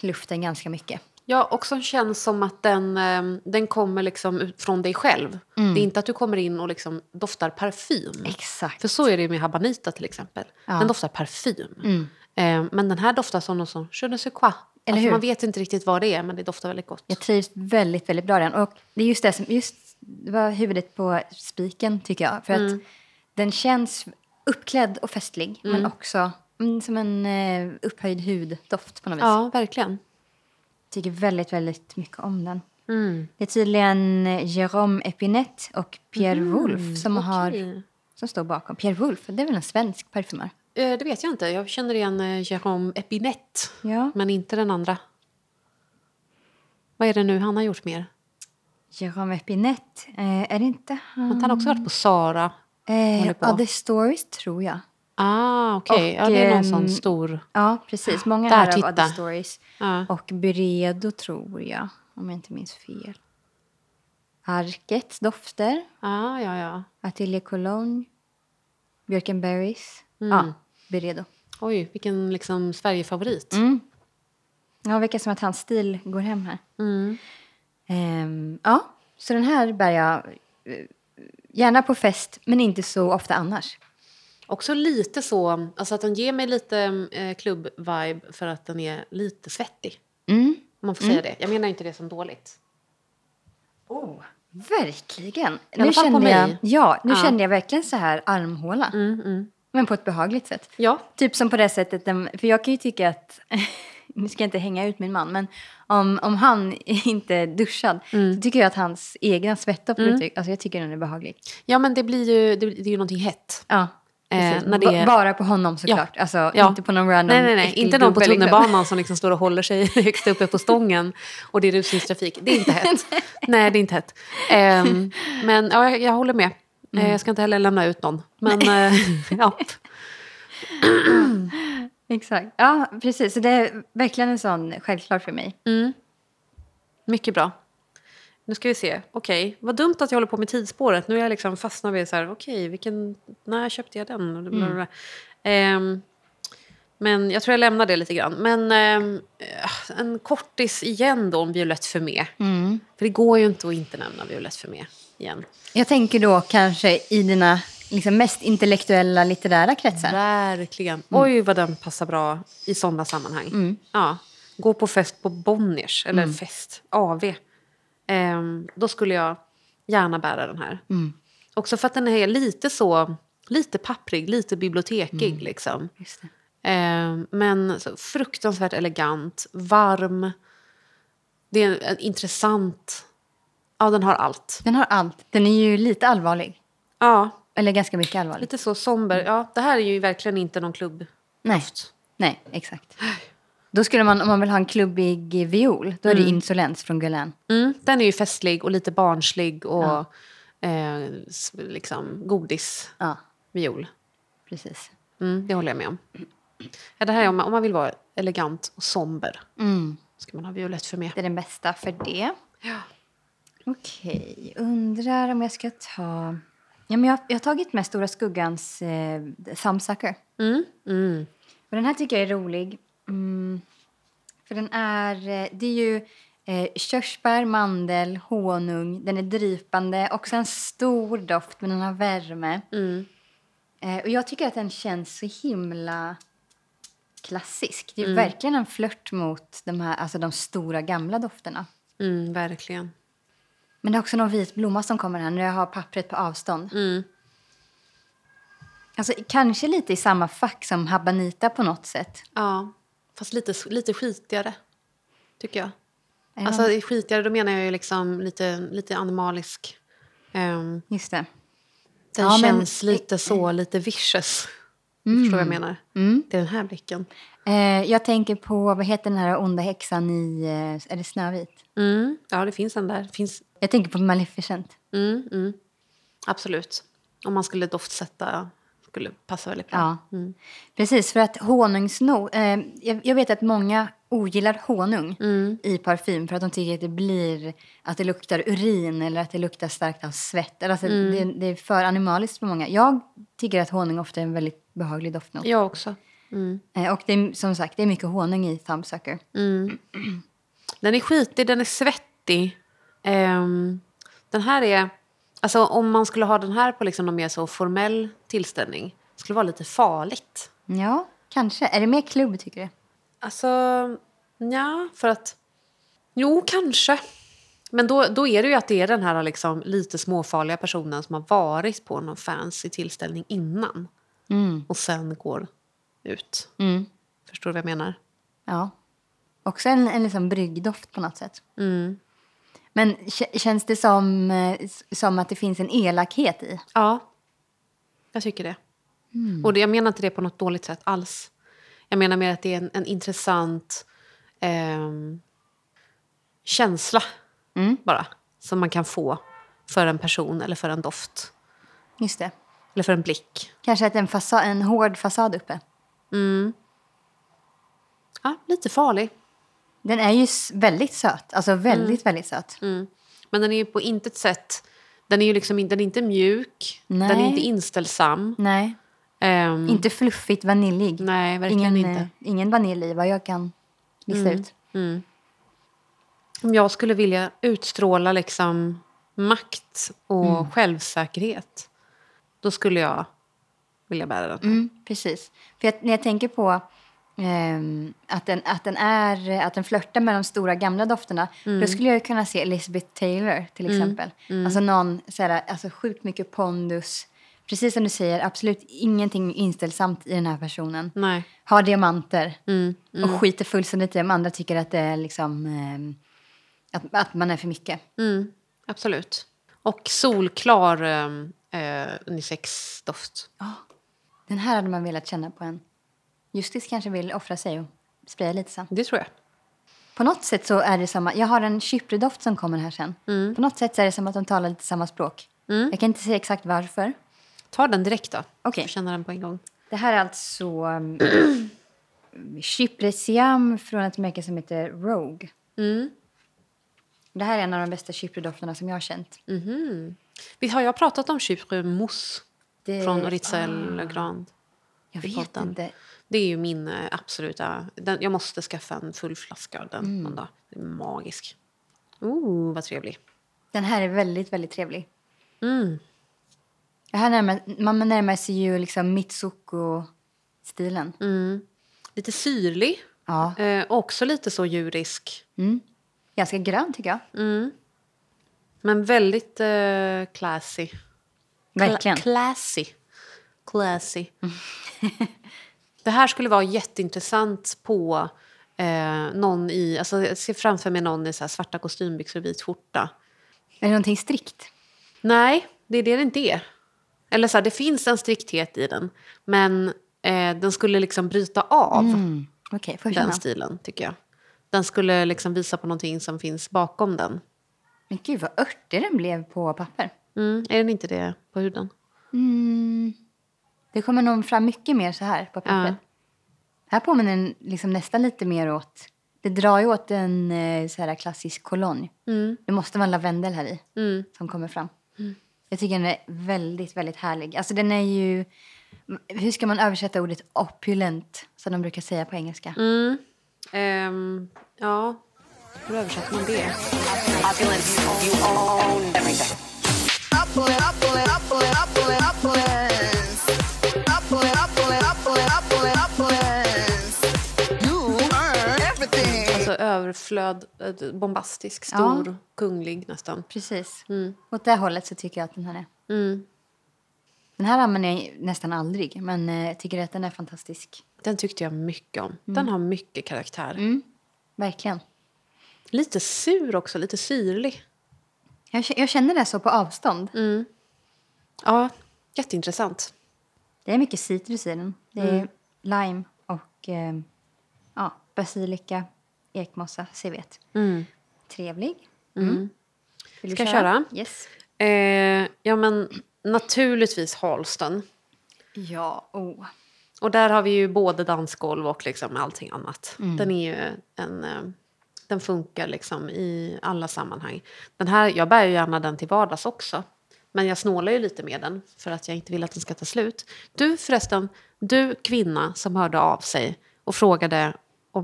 luften ganska mycket. Ja, också känns som att den, eh, den kommer liksom från dig själv. Mm. Det är inte att du kommer in och liksom doftar parfym. Exakt. För så är det med habanita till exempel. Ja. Mm. Den doftar parfym. Eh, men den här doftar som någon som je ne sais quoi. Eller alltså, hur? man vet inte riktigt vad det är, men det doftar väldigt gott. Jag trivs väldigt, väldigt bra den. Och det är just det som, just det var huvudet på spiken tycker jag. För Mm. att den känns uppklädd och festlig, men också mm, som en eh, upphöjd huddoft på något vis. Ja, verkligen. Tycker väldigt, väldigt mycket om den. Mm. Det är tydligen Jérôme Epinette och Pierre Wolf som, har, Okej. som står bakom. Pierre Wolf, det är väl en svensk parfymör? Eh, det vet jag inte. Jag känner igen eh, Jérôme Epinette, Ja. men inte den andra. Vad är det nu han har gjort mer? Jérôme Epinette, eh, är det inte han? Har han också varit på Sara? Eh, på? Other Stories tror jag. Ah, okej. Och, Ja, det är någon ehm, sån stor... Ja, precis. Många Där, av titta. Other Stories. Ja. Och Byredo tror jag, om jag inte minns fel. Arkets dofter. Ah, ja, ja. Atelier Cologne. Björkenberries. Mm. Ja, Byredo. Oj, vilken liksom Sverigefavorit. Mm. Ja, det verkar som att hans stil går hem här. Mm. Ehm, ja, så den här bär jag eh, gärna på fest, men inte så ofta annars. Också lite så, alltså att den ger mig lite eh, klubb-vibe för att den är lite svettig. Mm. Om man får säga det. Jag menar inte det som dåligt. Oh, verkligen. Nu kände jag, ja, nu Ja. kände jag verkligen så här armhåla. Mm, mm. Men på ett behagligt sätt. Ja, Typ som på det sättet, för jag kan ju tycka att, <laughs> nu ska jag inte hänga ut min man, men om, om han <laughs> inte är duschad så tycker jag att hans egna svettdoft, mm. alltså jag tycker den är behaglig. ja men det blir ju, det, det är ju någonting hett. Ja, Eh, det Bara på honom såklart, alltså Ja. inte på någon random Nej, nej, nej. Inte någon på liksom. tunnelbanan som liksom står och håller sig <laughs> högst uppe på stången och det är rusningstrafik. Det är inte hett. Nej, det är inte hett. Ehm, men ja, jag, jag håller med. Mm. Eh, jag ska inte heller lämna ut någon. Men eh, <laughs> ja. <clears throat> Exakt, ja precis. Så det är verkligen en sån självklar för mig. Mm. Mycket bra. Nu ska vi se. Okej, vad dumt att jag håller på med tidsspåret. Nu är jag liksom fastnad vid så här, okej, vilken, när köpte jag den? Blablabla. Ehm, men jag tror jag lämnar det lite grann. Men eh, en kortis igen då om Violette Femé. Mm. För det går ju inte att inte nämna Violette Femé igen. Jag tänker då kanske i dina liksom, mest intellektuella litterära kretsar. Verkligen. Oj, vad den passar bra i sådana sammanhang. Ja. Gå på fest på Bonniers, eller fest, AV. Ehm, då skulle jag gärna bära den här. Också för att den är lite så, lite papprig, lite bibliotekig liksom. Just det. Ehm, men fruktansvärt elegant, varm. Det är en intressant... Ja, den har allt. Den har allt. Den är ju lite allvarlig. Ja, Eller ganska mycket allvarlig. lite så somber. Ja, det här är ju verkligen inte någon klubb. Nej. Nej, exakt. Då skulle man, om man vill ha en klubbig viol, då är det insolens från Guerlain. Mm, den är ju festlig och lite barnslig och eh, s- liksom godisviol. Ja, precis. Mm, det håller jag med om. Ja, det här är om man, om man vill vara elegant och somber. Mm. ska man ha violett för med. Det är den bästa för det. Ja. Okej, undrar om jag ska ta... Ja, men jag, jag har tagit med Stora Skuggans eh, Thumbsucker. Mm, mm. Och den här tycker jag är rolig. Mm, för den är... eh, Det är ju eh, körsbär, mandel, honung. Den är drypande. Också en stor doft, men den har värme. Mm. Eh, och jag tycker att den känns så himla klassisk. Mm. Det är verkligen en flört mot de, här, alltså de stora gamla dofterna. Mm, verkligen. Men det är också någon vit blomma som kommer här när jag har pappret på avstånd. Mm. Alltså, kanske lite i samma fack som Habanita på något sätt. Ja, fast lite, lite skitigare. Tycker jag. Alltså skitigare, då menar jag ju liksom lite, lite animalisk. Um, Just det. den Ja, men- känns lite så, lite vicious. Förstår du vad jag menar? Mm. Det är den här blicken. Eh, jag tänker på, vad heter den här onda häxan i, eh, är det Snövit? Mm. Ja, det finns en där. Det finns, Jag tänker på Maleficent. mm, mm. Absolut. Om man skulle doftsätta skulle passa väldigt bra. Ja. Precis, för att honungsno... Eh, jag, jag vet att många ogillar honung i parfym för att de tycker att det blir att det luktar urin eller att det luktar starkt av svett. Alltså, det, det är för animaliskt för många. Jag tycker att honung ofta är en väldigt behaglig doftnot. Jag också. Mm. Och det är, som sagt, det är mycket honung i Thumbsucker. Den är skitig, den är svettig. Ehm, den här är... Alltså om man skulle ha den här på liksom någon mer så formell tillställning skulle det vara lite farligt. Ja, kanske. Är det mer klubb, tycker du? Alltså, ja, för att... Jo, kanske. Men då, då är det ju att det är den här liksom lite småfarliga personen som har varit på någon fancy tillställning innan Mm. och sen går ut. Mm. Förstår du vad jag menar? Ja. Också en, en liksom bryggdoft på något sätt. Mm. Men känns det som, eh, som att det finns en elakhet i? Ja, jag tycker det. Och det, jag menar inte det på något dåligt sätt alls. Jag menar mer att det är en, en intressant ehm, känsla Mm. bara. Som man kan få för en person eller för en doft. Just det. Eller för en blick. Kanske att en, fasa, en hård fasad uppe. Ja, lite farlig. Den är ju väldigt söt. Alltså väldigt, väldigt söt. Mm. Men den är ju på intet sätt... Den är ju liksom den är inte mjuk. Den är Nej. inte inställsam. Nej, Ehm, inte fluffigt vaniljig. Nej, verkligen ingen, inte. eh, ingen vanilj i vad jag kan lista ut. Om jag skulle vilja utstråla liksom makt och Mm. självsäkerhet då skulle jag vilja bära den. Mm, precis. För jag, när jag tänker på ehm, att, den, att, den är, att den flörtar med de stora gamla dofterna då skulle jag ju kunna se Elizabeth Taylor till exempel. Alltså någon såhär, alltså sjukt mycket pondus. Precis som du säger, absolut ingenting inställsamt i den här personen. Nej. Har diamanter Mm. och skiter fullständigt i om andra tycker att det är liksom ehm, att, att man är för mycket. Mm, absolut. Och solklar um, uh, unisex-doft. Den här hade man velat känna på en. Justis kanske vill offra sig och spraya lite sen. Det tror jag. På något sätt så är det samma. Jag har en kypredoft som kommer här sen. På något sätt så är det som att de talar lite samma språk. Jag kan inte säga exakt varför. Ta den direkt då. Okej. Får känna den på en gång. Det här är alltså um, <clears throat> Cypresiam från ett märke som heter Rogue. Mm. Det här är en av de bästa kypredofterna som jag har känt. Vi har jag pratat om Chypre mousse Det- från Ritzel Grand? Jag vet podden. inte. Det är ju min eh, absoluta... Den, jag måste skaffa en full flaska av den Mm. någon dag. Magisk. Oh, vad trevlig. Den här är väldigt, väldigt trevlig. Mm. Här närmar, man närmar sig ju liksom Mitsuko-stilen. Mm. Lite syrlig. Ja. Eh, också lite så djurisk. Mm. Ganska grön tycker jag. Mm. Men väldigt eh, classy. Verkligen. Cla- classy. Classy. <laughs> det här skulle vara jätteintressant på Eh, någon i, alltså jag ser framför mig någon i så svarta kostymbyxor och vit skjorta. Är det någonting strikt? Nej, det är det det inte är. Eller så här, det finns en strikthet i den. Men eh, den skulle liksom bryta av Mm. Jag den känna? stilen, tycker jag. Den skulle liksom visa på någonting som finns bakom den. Men gud vad örtig den blev på papper. Mm, är den inte det på huden? Mm. Det kommer nog fram mycket mer så här på papper. Ja. Här påminner den liksom nästan lite mer åt... Det drar ju åt en eh, så här klassisk cologne. Mm. Det måste vara en lavendel här i Mm. som kommer fram. Jag tycker den är väldigt, väldigt härlig. Alltså den är ju... Hur ska man översätta ordet opulent, som de brukar säga på engelska? Mm. Ehm, ja, hur översätter man det? Opulence, you own everything. Alltså överflöd, bombastisk, stor, kunglig nästan. Precis. Mm. Åt det hållet så tycker jag att den här är. Mm. Den här använder jag nästan aldrig, men jag tycker att den är fantastisk. Den tyckte jag mycket om. Den har mycket karaktär. Mm. Verkligen. Lite sur också, lite syrlig. Jag, jag känner det så på avstånd. Mm. Ja, jätteintressant. Det är mycket citrus i den. Det är lime och eh, ja, basilika, ekmossa, civet. Mm. Trevlig. Mm. Vill du Ska jag köra? Yes. Eh, ja, men naturligtvis Halston. Ja, oh. Och där har vi ju både dansgolv och liksom allting annat. Den är ju en... Den funkar liksom i alla sammanhang. Den här, jag bär ju gärna den till vardags också. Men jag snålar ju lite med den för att jag inte vill att den ska ta slut. Du förresten, du kvinna som hörde av sig och frågade,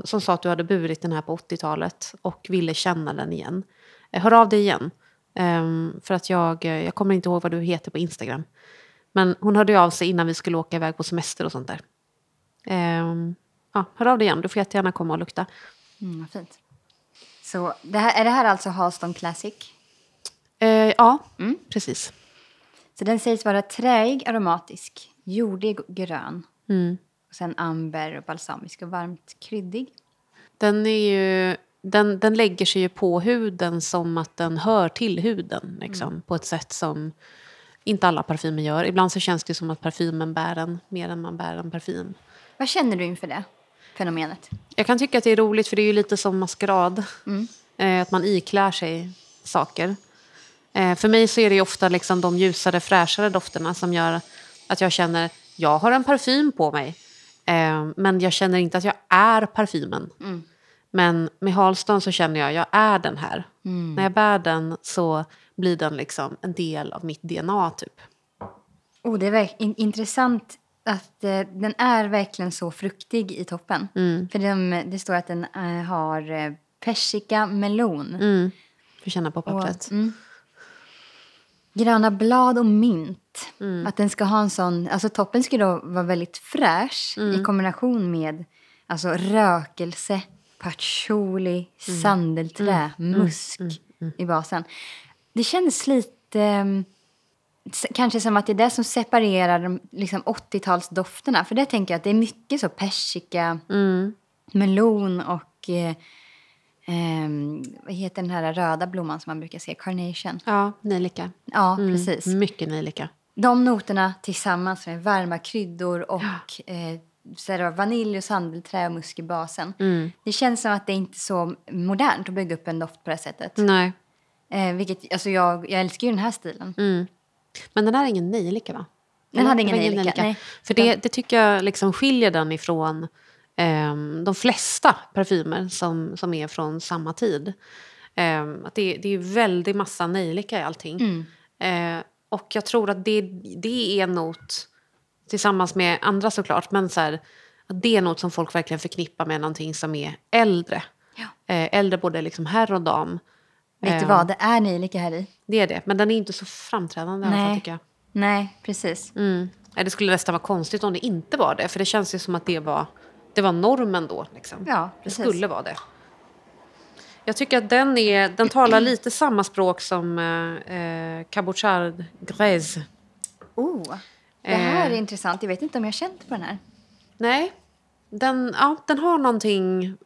som sa att du hade burit den här på 80-talet och ville känna den igen. Eh, hör av dig igen. Ehm, för att jag, eh, jag kommer inte ihåg vad du heter på Instagram. Men hon hörde ju av sig innan vi skulle åka iväg på semester och sånt där. Ehm, ja, hör av dig igen, du får jättegärna komma och lukta. Mm, vad fint. Så det här, är det här alltså Halston Classic? Eh, ja, precis. Så den sägs vara träig, aromatisk, jordig och grön. Mm. Och sen amber och balsamisk och varmt kryddig. Den, är ju, den, den lägger sig ju på huden som att den hör till huden. Liksom, På ett sätt som inte alla parfymer gör. Ibland så känns det som att parfymen bär en mer än man bär en parfym. Vad känner du inför det fenomenet? Jag kan tycka att det är roligt för det är ju lite som maskerad. Eh, att man iklär sig saker. Eh, för mig så är det ofta liksom de ljusare, fräschare dofterna som gör att jag känner jag har en parfym på mig. Eh, men jag känner inte att jag är parfymen. Men med Halston så känner jag jag är den här. När jag bär den så blir den liksom en del av mitt DNA typ. Oh, det är in- intressant att eh, den är verkligen så fruktig i toppen. För det, det står att den eh, har eh, persika, melon. Mm. Får känna på pappret. Och, mm. Gröna blad och mint. Mm. Att den ska ha en sån... Alltså toppen ska då vara väldigt fräsch Mm. i kombination med alltså, rökelse, patchouli, Mm. sandelträ, musk i basen. Det känns lite... Kanske som att det är det som separerar de liksom 80-talsdofterna. För det tänker jag att det är mycket så persika, Mm. melon och... Eh, ehm, vad heter den här röda blomman som man brukar se? Carnation. Ja, nejlika. Ja, precis. Mycket nejlika. De noterna tillsammans med varma kryddor och eh, så är det vanilj och sandelträ och musk i basen. Det känns som att det inte är så modernt att bygga upp en doft på det sättet. Nej. Eh, vilket, alltså jag, jag älskar ju den här stilen. Mm. Men den här är ingen nejlika va? Den hade ingen var nejlika, nej. För det, det tycker jag liksom skiljer den ifrån ehm, de flesta parfymer som, som är från samma tid. Ehm, att det, det är väldigt massa nejlika i allting. Mm. Eh, och jag tror att det, det är något, tillsammans med andra såklart, men så här, det är något som folk verkligen förknippar med någonting som är äldre. Ja. Eh, äldre både liksom herr och dam. Vet du Eh, vad, det är nejlika här i. Det är det, men den är inte så framträdande i alla fall Nej. tycker jag. Nej, precis. Mm. Nej, Det skulle nästan vara konstigt om det inte var det. För det känns ju som att det var, det var normen då. Liksom. Ja, det precis. skulle vara det. Jag tycker att den, är, den talar <clears throat> lite samma språk som eh, eh, Cabochard Grèze. Oh, det här är Eh. intressant. Jag vet inte om jag har känt på den här. Nej, den, ja, den har någonting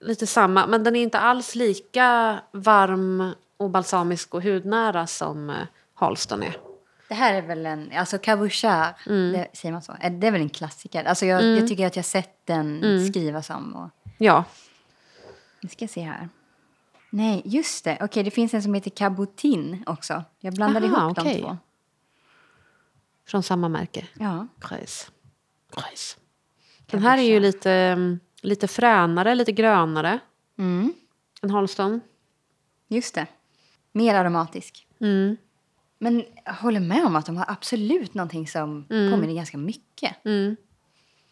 lite samma, men den är inte alls lika varm och balsamisk och hudnära som eh, Halston är. Det här är väl en, alltså cabochard, det, säger man så? Eh, Det är väl en klassiker? Alltså jag, jag tycker att jag sett den skrivas om. Och, Ja, nu ska jag se här. Nej, just det. Okej, det finns en som heter cabotin också. Jag blandade Aha, ihop okej. de två. från samma märke. Ja. Precis. Precis. Den här är ju lite, mm, lite fränare, lite grönare Mm, än Halston. just det. Mer aromatisk. Mm. Men jag håller med om att de har absolut någonting som påminner ganska mycket Mm.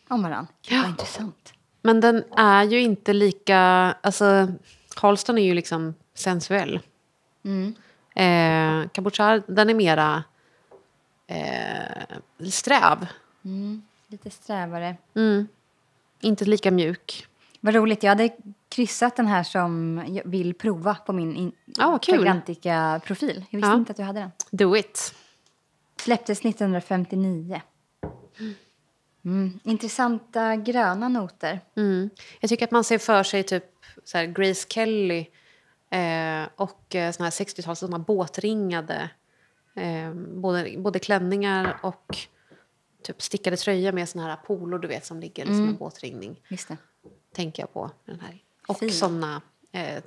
om varandra. Gud, Ja. vad intressant. Men den är ju inte lika... Alltså, Halston är ju liksom sensuell. Mm. Eh, Cabochard, den är mera eh, sträv. Mm. Lite strävare. Mm. Inte lika mjuk. Vad roligt. Jag hade kryssat den här som jag vill prova på min kul. Fragrantica-profil. Jag visste Ja. inte att du hade den. Do it. Släpptes 1959. Mm. Intressanta gröna noter. Mm. Jag tycker att man ser för sig typ så Grace Kelly eh, och eh, såna här 60-tals såna båtringade eh, både, både klänningar och typ stickade tröjor med såna här polor du vet som ligger som en båtringning. Just det. Tänker jag på den här. Och Fin. såna eh,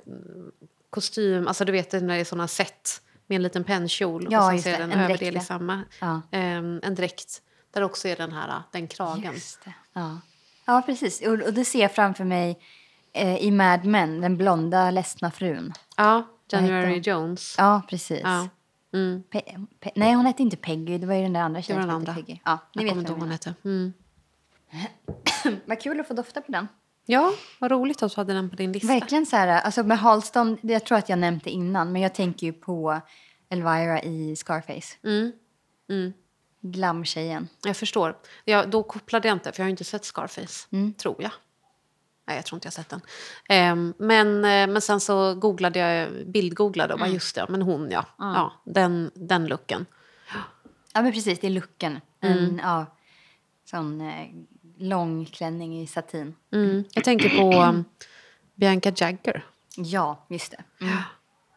kostym, alltså du vet när det är såna set med en liten pennkjol Ja, och sen det, det en, överdel i samma. Ja. Eh, en dräkt där också är den här den kragen. Ja. ja, precis. Och, och det ser jag framför mig eh, i Mad Men, den blonda ledsna frun. Ja, January Jones. Ja, precis. Ja. Mm. Pe- Pe- nej, hon hette inte Peggy. Det var ju den där andra Det tjejen var den hette andra. Peggy. Ja, ni Jag vet kommer hon hette. Mm. <clears throat> Vad kul att få dofta på den. Ja, vad roligt att du hade den på din lista. Verkligen så här, alltså med Halston, det- jag tror att jag nämnt det innan, men jag tänker ju på Elvira i Scarface. Mm. Mm. Glamtjejen. Jag förstår. Ja, då kopplade jag inte, för jag har inte sett Scarface. Mm. Tror jag. Nej, jag tror inte jag sett den. Ehm, men, eh, men sen så googlade jag, bildgooglade och Mm. bara just det, men hon ja. ja den, den looken. Ja, men precis, det är looken. En ja, sån eh, lång klänning i satin. Mm. Jag tänker på um, Bianca Jagger. Ja, just det. Mm.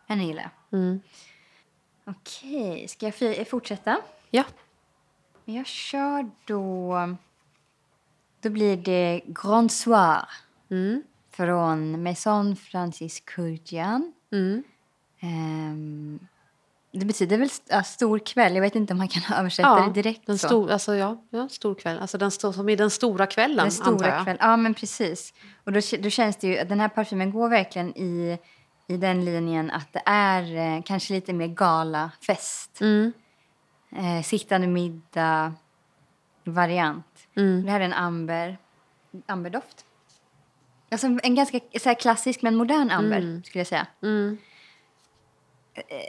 Henne gillar jag. Mm. Okej, ska jag fortsätta? Ja. Jag kör då... Då blir det Grand Soir Mm. från Maison Francis Kurkdjian. Mm. Ehm, det betyder väl st- ja, stor kväll. Jag vet inte om man kan <laughs> översätta det direkt den så. stor, alltså, ja, ja, stor kväll. Alltså den står som i den stora kvällen, Den antar stora jag. kväll. Ja, men precis. Och då, då känns det ju att den här parfymen går verkligen i, i den linjen att det är eh, kanske lite mer galafest. Mm. Eh, sittande middag variant. Mm. Det här är en amber, amberdoft. Alltså en ganska så klassisk men modern amber skulle jag säga. Mm.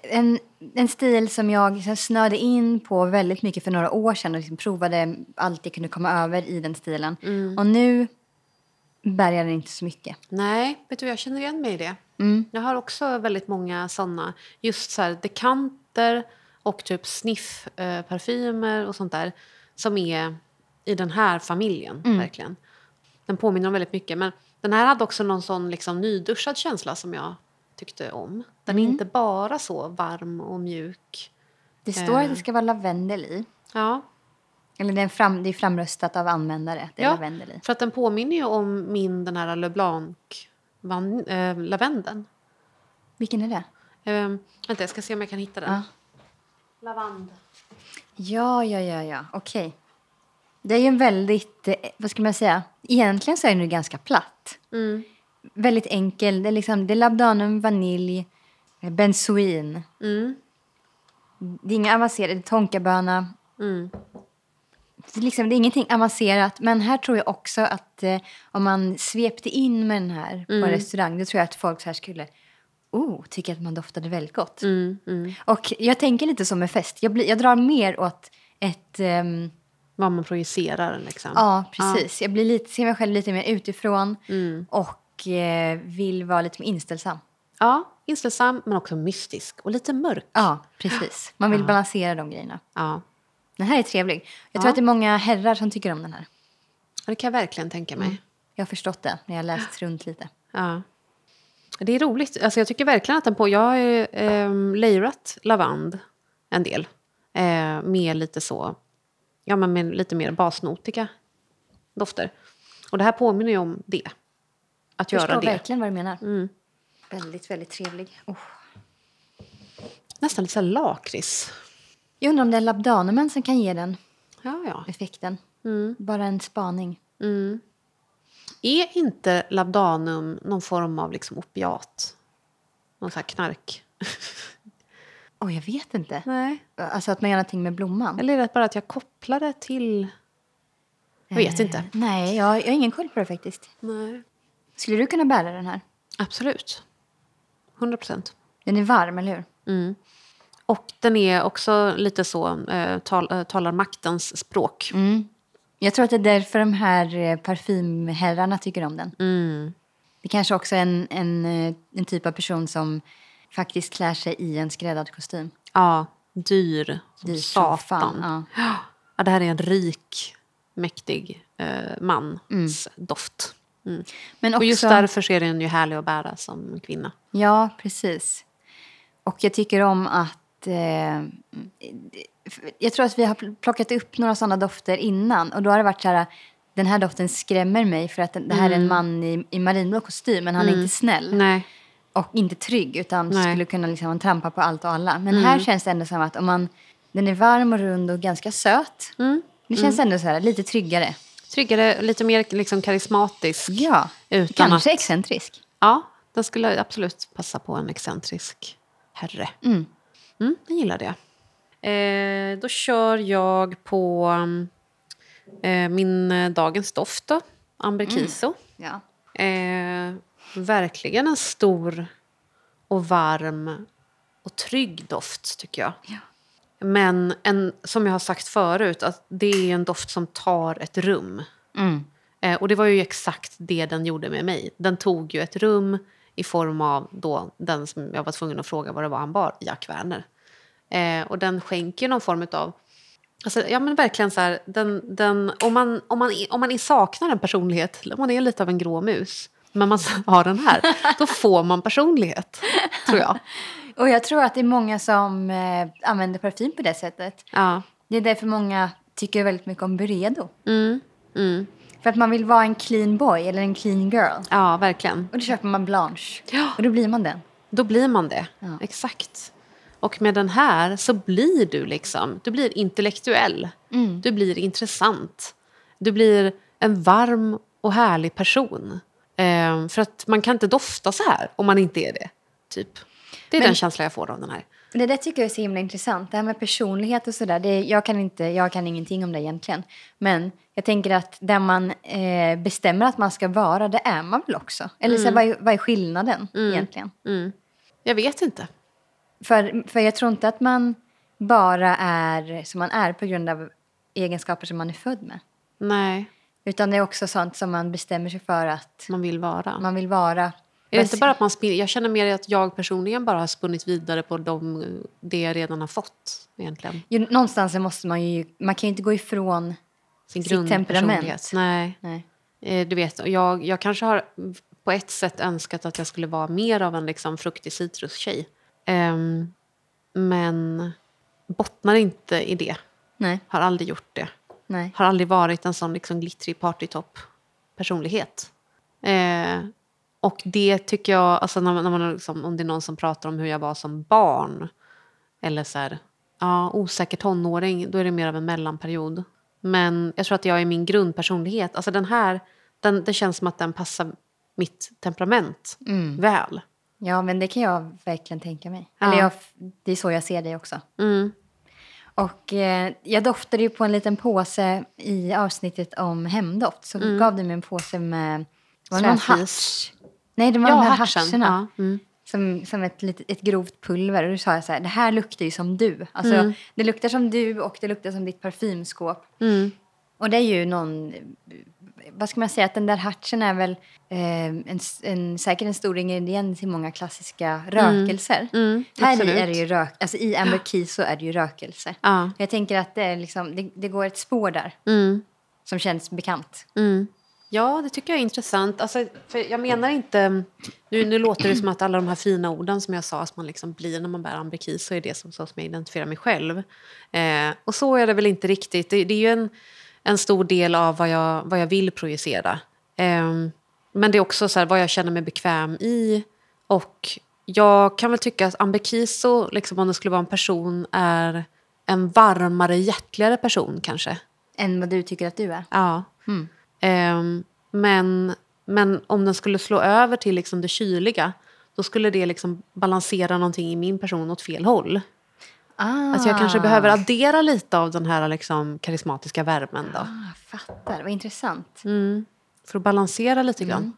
En, en stil som jag här snöade in på väldigt mycket för några år sedan och liksom provade allt jag kunde komma över i den stilen. Mm. Och nu bärgar den inte så mycket. Nej, vet du, jag känner igen mig i det. Mm. Jag har också väldigt många såna, just så här dekanter och typ sniff-parfymer och sånt där som är i den här familjen, Mm. verkligen. Den påminner om väldigt mycket, men den här hade också någon sån liksom nyduschad känsla som jag tyckte om. Den Mm. är inte bara så varm och mjuk. Det står Eh. att det ska vara lavendel i. Ja, Eller det är, fram, det är framröstat av användare det är Ja. lavendel i. för att den påminner ju om min den här LeBlanc van, äh, lavendeln. Vilken är det? Eh, vänta, jag ska se om jag kan hitta den. Ja. Lavand. Ja, ja, ja, ja. Okej. Det är ju en väldigt, eh, vad ska man säga, egentligen så är den ju ganska platt. Mm. Väldigt enkel. Det är, liksom, det är labdanum, vanilj, eh, benzoin. Mm. Det är inga avancerade, tonkaböna. Mm. Det är, liksom, det är ingenting avancerat. Men här tror jag också att eh, om man svepte in med den här på en restaurang, då tror jag att folk så här skulle oh, tycka att man doftade väldigt gott. Mm. Mm. Och jag tänker lite som med fest. Jag, blir, jag drar mer åt ett... ehm, Vad man projicerar liksom. ja, precis. Jag blir lite, ser mig själv lite mer utifrån Mm. och eh, vill vara lite mer inställsam. Ja, inställsam men också mystisk och lite mörk. Ja, precis. Man vill balansera de grejerna. Ja. Den här är trevlig. Jag tror Ja. att det är många herrar som tycker om den här. Ja, Det kan jag verkligen tänka mig. Jag har förstått det när jag läst runt lite. Ja. Det är roligt. Alltså jag tycker verkligen att den på... Jag har ju eh, lavand en del. Eh, med lite så... Ja, men med lite mer basnotiga dofter. Och det här påminner ju om det. Att Jag göra det. Mm. verkligen vad du menar. Väldigt, väldigt trevlig. Oh. Nästan lite lakrits. Jag undrar om det är labdanumen som kan ge den Ja, ja. effekten. Mm. Bara en spaning. Är inte labdanum någon form av liksom opiat? Någon så här knark? <laughs> Åh, jag vet inte. Nej. Alltså att man gör någonting med blomman. Eller är det bara att jag kopplar det till... Jag vet inte. Eh, Nej, jag, jag har ingen koll på det faktiskt. Nej. Skulle du kunna bära den här? Absolut. 100 procent. Den är varm, eller hur? Mm. Och den är också lite så, eh, tal, eh, talar maktens språk. Mm. Jag tror att det är därför de här eh, parfymherrarna tycker om den. Mm. Det kanske också är en, en, eh, en typ av person som faktiskt klär sig i en skräddad kostym. Ja, dyr som som satan. fan, ja. <gasps> Ja, det här är en rik, mäktig eh, mans doft. Mm. Men också, Och just därför är den ju härlig att bära som kvinna. Ja, precis. Och jag tycker om att... Eh, jag tror att vi har plockat upp några sådana dofter innan. Och då har det varit så här, den här doften skrämmer mig för att det här är en man i, i marinblå kostym men han är inte snäll. Nej. Och inte trygg utan Nej. skulle kunna liksom trampa på allt och alla. Men här känns det ändå som att om man, den är varm och rund och ganska söt. Det känns ändå så här lite tryggare. Tryggare, lite mer liksom karismatisk. Ja, Utan kanske att- excentrisk. Ja, den skulle absolut passa på en excentrisk herre. Mm. Mm, jag gillar det. Eh, då kör jag på eh, min eh, dagens doft då. Amber Kiso. Ja. Eh, verkligen en stor och varm och trygg doft tycker jag. Ja. Men en, som jag har sagt förut, att det är en doft som tar ett rum. Mm. Eh, och det var ju exakt det den gjorde med mig. Den tog ju ett rum i form av då den som jag var tvungen att fråga vad det var han bar, Jack Werner. Eh, och den skänker någon form av... Alltså, ja men verkligen så här, den, den, om, man, om, man, om man saknar en personlighet, om man är lite av en grå mus, men man <laughs> har den här, då får man personlighet, tror jag. <laughs> Och jag tror att det är många som eh, använder parfym på det sättet. Ja. Det är därför många tycker väldigt mycket om Buredo. Mm, mm. För att man vill vara en clean boy eller en clean girl. ja, verkligen. Och då köper man Blanche. Ja. Och då blir man den. Då blir man det. Ja. Exakt. Och med den här så blir du liksom, du blir intellektuell. Mm. Du blir intressant. Du blir en varm och härlig person. Ehm, för att man kan inte dofta så här om man inte är det. Typ. Det är Men- den känslan jag får av den här. Det där tycker jag är så himla intressant. Det här med personlighet och sådär. Jag, kan inte- jag kan ingenting om det egentligen. Men jag tänker att där man eh, bestämmer att man ska vara, det är man väl också? Eller så här, vad, är, vad är skillnaden egentligen? Mm. Jag vet inte. För, för jag tror inte att man bara är som man är på grund av egenskaper som man är född med. Nej, Utan det är också sånt som man bestämmer sig för att man vill vara. man vill vara. är det inte bara att man spin- Jag känner mer att jag personligen bara har spunnit vidare på de, det jag redan har fått. Egentligen. Ju, någonstans måste man ju, man kan ju inte gå ifrån Sin Sitt temperament. Nej. Nej. Eh, Du vet, jag, jag kanske har på ett sätt önskat att jag skulle vara mer av en liksom fruktig citrustjej. Ehm, men bottnar inte i det. Nej, Har aldrig gjort det. Nej. Har aldrig varit en sån liksom glittrig partytopp-personlighet. Eh, och det tycker jag, alltså när man, när man liksom, om det är någon som pratar om hur jag var som barn eller så här, ja, osäker tonåring, då är det mer av en mellanperiod. Men jag tror att jag är min grundpersonlighet, alltså den här, den, det känns som att den passar mitt temperament väl. Ja, men det kan jag verkligen tänka mig. Ja. Eller jag, det är så jag ser dig också. Mm. Och eh, jag doftade ju på en liten påse i avsnittet om hemdoft. Så gav du mig en påse med... Var det någon harts? Nej, det var Ja, de här hartsen. hartserna. Ja, mm. Som, som ett, ett grovt pulver. Och du sa jag så här, det här luktar ju som du. Alltså, Mm. Det luktar som du och det luktar som ditt parfymskåp. Mm. Och det är ju någon... Vad ska man säga? Att den där hartsen är väl eh, en, en, säkert en stor ingrediens i många klassiska rökelser. Mm, Här i är det ju rök, alltså i Amber Key så är det ju rökelse. Ja. Jag tänker att det, liksom, det, det går ett spår där Mm. som känns bekant. Mm. Ja, det tycker jag är intressant. Alltså, för jag menar inte... Nu, nu låter det som att alla de här fina orden som jag sa som man liksom blir när man bär ambrikis så är det som, så som jag identifierar mig själv. Eh, och så är det väl inte riktigt. Det, det är ju en, en stor del av vad jag, vad jag vill projicera. Eh, men det är också så här, vad jag känner mig bekväm i. Och jag kan väl tycka att ambekiso, liksom, om det skulle vara en person, är en varmare, hjärtligare person kanske. Än vad du tycker att du är. Ja. Ehm, men, men om den skulle slå över till liksom det kyliga då skulle det liksom balansera någonting i min person åt fel håll. Ah, Att jag kanske behöver addera lite av den här liksom karismatiska värmen då. ah, fattar, vad intressant. För att balansera lite grann.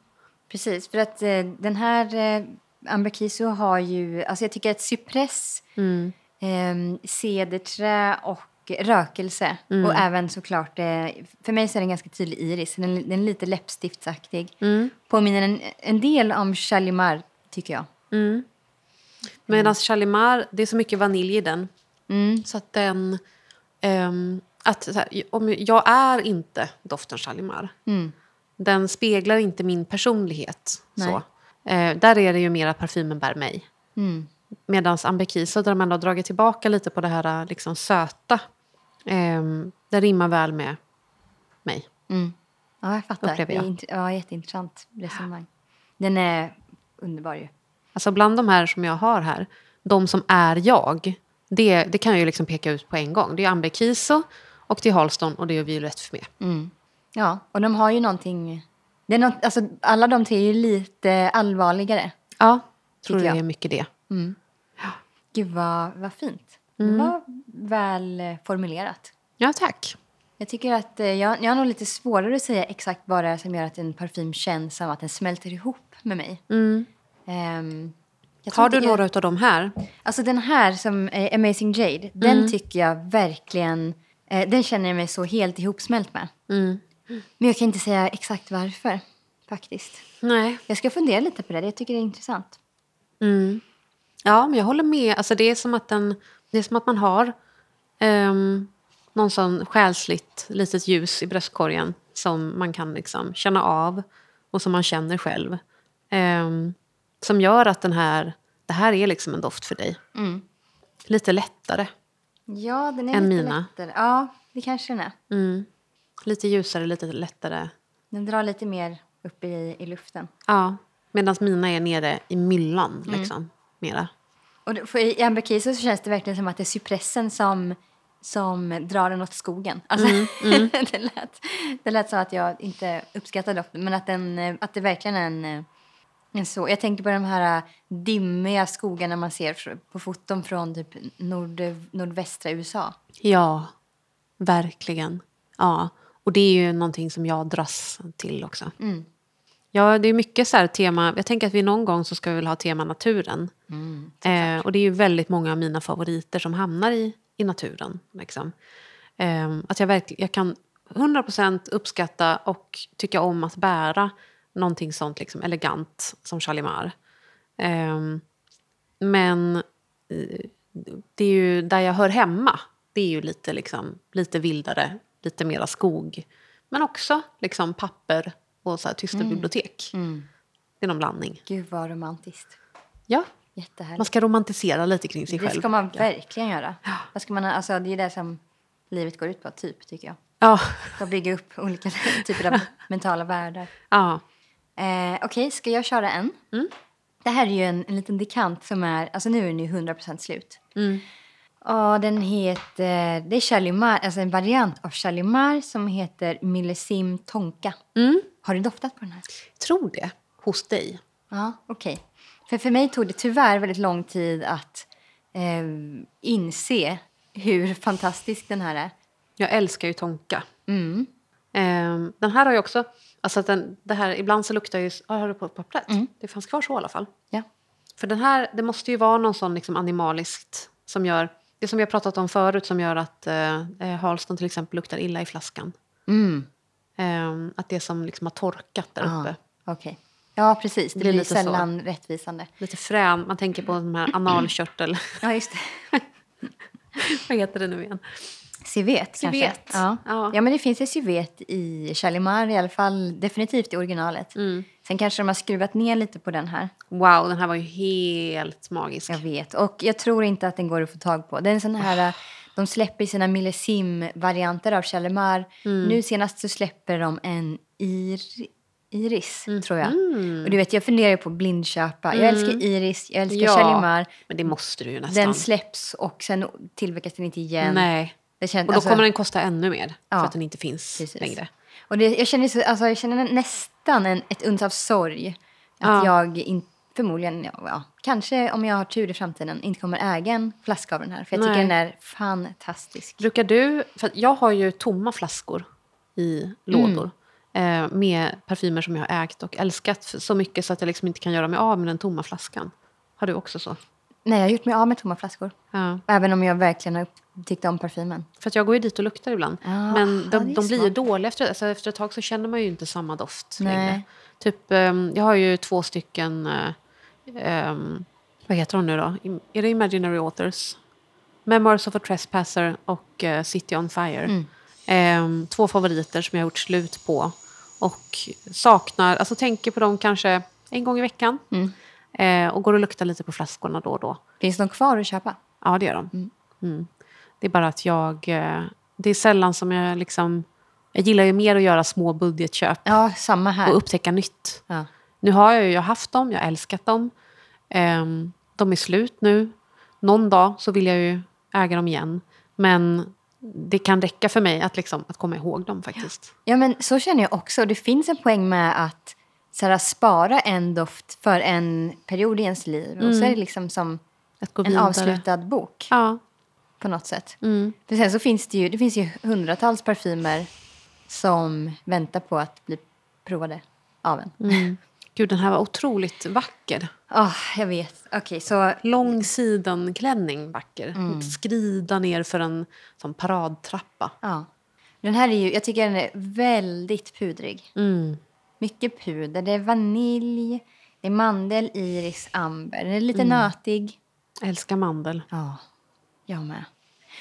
Precis, för att eh, den här eh, Amberkiso har ju, alltså jag tycker att cypress, Mm. eh, cederträ och rökelse Mm. och även såklart, eh, för mig så är den ganska tydlig iris, den, den är lite läppstiftsaktig. Mm. Påminner en, en del om Shalimar tycker jag. Medan Chalimar, det är så mycket vanilj i den. Mm. Så att den... ehm, att, här, om jag är inte doften Chalimar. Mm. Den speglar inte min personlighet. Nej. Så. Eh, där är det ju mer att parfymen bär mig. Mm. Medan Ambekiso, där ändå har dragit tillbaka lite på det här liksom, söta. ehm, det rimmar väl med mig. Ja, jag fattar. Upplever Det är jag. ja, jätteintressant resonemang. Den är underbar ju. Alltså bland de här som jag har här, de som är jag, det, det kan jag ju liksom peka ut på en gång. Det är Ambekiso och det är Halston och det är Violette för med. Ja, och de har ju någonting... Det är något, alltså, alla de tre är ju lite allvarligare. Ja, tror Tycker det jag. är mycket det. Gud, vad, vad fint. Mm. Det var väl eh, formulerat. Ja, tack. Jag tycker att eh, jag, jag har nog lite svårare att säga exakt vad det är som gör att en parfym känns som att den smälter ihop med mig. Ehm, tror Har du inte jag- några av de här? Alltså den här som är Amazing Jade, den tycker jag verkligen, eh, den känner jag mig så helt ihopsmält med. Men jag kan inte säga exakt varför, faktiskt. Nej. Jag ska fundera lite på det, jag tycker det är intressant. Ja, men jag håller med. Alltså, det, är som att den, det är som att man har um, någon sån själsligt litet ljus i bröstkorgen som man kan liksom känna av och som man känner själv. Ehm, som gör att den här, det här är liksom en doft för dig. Lite lättare. Ja, den är Än lite mina. lättare. Ja, det kanske den är. Lite ljusare, lite lättare. Den drar lite mer upp i, i luften. Ja, medan mina är nere i myllan. Liksom, mera. Och för I Amber Kiso så känns det verkligen som att det är cypressen som, som drar den åt skogen. Alltså, <laughs> det, lät, det lät som att jag inte uppskattar doften, men att, den, eh, att det verkligen är en, eh, en så. Jag tänker på de här eh, dimmiga skogarna man ser på foton från typ nord, nordvästra USA. Ja, verkligen. Ja, och det är ju någonting som jag dras till också. Ja, det är mycket så här tema. Jag tänker att vi någon gång så ska vi väl ha tema naturen. eh, och det är ju väldigt många av mina favoriter som hamnar i, i naturen. Liksom. Eh, att jag, verkligen, jag kan 100% uppskatta och tycka om att bära någonting sånt liksom elegant som Chalimar. Eh, men eh, det är ju där jag hör hemma. Det är ju lite, liksom, lite vildare, lite mera skog. Men också liksom papper och så här tysta bibliotek. Det är någon blandning. Gud vad romantiskt. Ja, Jättehärligt. man ska romantisera lite kring sig Det själv. ska man verkligen göra. Vad ska man, alltså, det är det som livet går ut på, typ, tycker jag. Ja, Att bygga upp olika <laughs> typer av mentala världar. ja. Eh, Okej, ska jag köra en? Det här är ju en, en liten dekant som är, alltså nu är den ju 100% slut. Och den heter, det är Chalimar, alltså en variant av Chalimar som heter Millesim Tonka. Har du doftat på den här? tror det. Hos dig. Ja, okej. För för mig tog det tyvärr väldigt lång tid att eh, inse hur fantastisk den här är. Jag älskar ju Tonka. Ehm, den här har ju också... Alltså att den, det här, ibland så luktar ju... Ja, har du på pappret? Det fanns kvar så i alla fall. Ja. För den här, det måste ju vara någon sån liksom animaliskt som gör... Det som vi har pratat om förut som gör att eh, eh, Halston till exempel luktar illa i flaskan. Ehm, att det som liksom har torkat där Ah, uppe. Okej. Ja, precis. Det blir blir, lite så. sällan rättvisande. Lite frän. Man tänker på de här <clears throat> analkörtel... Ja, just det. <laughs> Vad heter det nu igen? Civet kanske? Civet. Ja. Ja. ja, men det finns ett civet i Chalimar i alla fall. Definitivt i originalet. Mm. Sen kanske de har skruvat ner lite på den här. Wow, den här var ju helt magisk. Jag vet. Och jag tror inte att den går att få tag på. Det är sån här... De släpper sina millesim-varianter av Chalimar. Mm. Nu senast så släpper de en ir, Iris, Mm. tror jag. Och du vet, jag funderar ju på blindköpa. Jag älskar Iris, jag älskar Ja, Chalimar. men det måste du ju nästan. Den släpps och sen tillverkas den inte igen. Nej. Känns, Och då alltså- kommer den kosta ännu mer. Ja. För att den inte finns Precis. längre. Och det, jag, känner, så- alltså, jag känner nästan en, ett uns av sorg. Att Ja. jag in, förmodligen, ja, ja, kanske om jag har tur i framtiden, inte kommer äga en flaska av den här. För jag tycker Nej. den är fantastisk. Brukar du... För jag har ju tomma flaskor i lådor. Eh, med parfymer som jag har ägt och älskat så mycket så att jag liksom inte kan göra mig av med den tomma flaskan. Har du också så? Nej, jag har gjort mig av med tomma flaskor. Ja. Även om jag verkligen har tyckt om parfymen. För att jag går ju dit och luktar ibland. Ja, Men ja, de, de blir ju dåliga. Efter, alltså efter ett tag så känner man ju inte samma doft Nej. längre. Typ, ehm, jag har ju två stycken... ehm, vad heter de nu då? Är det Imaginary Authors? Memoirs of a Trespasser och eh, City on Fire. Mm. Ehm, två favoriter som jag har gjort slut på. Och saknar, alltså tänker på dem kanske en gång i veckan. Mm. Eh, och går och luktar lite på flaskorna då och då. Finns de kvar att köpa? Ja, det gör de. Mm. Det är bara att jag... eh, Det är sällan som jag liksom... Jag gillar ju mer att göra små budgetköp Ja, samma här. och upptäcka nytt. Ja. Nu har jag ju jag har haft dem, jag har älskat dem. Ehm, de är slut nu. Någon dag så vill jag ju äga dem igen. Men det kan räcka för mig att, liksom, att komma ihåg dem faktiskt. ja, men så känner jag också. Det finns en poäng med att så här, spara en doft för en period i ens liv. Och så är det liksom som en avslutad bok Ja. på något sätt. Mm. För sen så finns det ju, det finns ju hundratals parfymer som väntar på att bli provade av en. Mm. Gud, den här var otroligt vacker. Åh, jag vet. Okej, så Lång sidenklänning, vacker. Mm. Skrida ner för en som paradtrappa. ja. Den här är ju, jag tycker den är väldigt pudrig. Mm. Mycket puder. Det är vanilj, det är mandel, iris, amber. Den är lite Mm. nötig. Älskar mandel. Ja, jag med.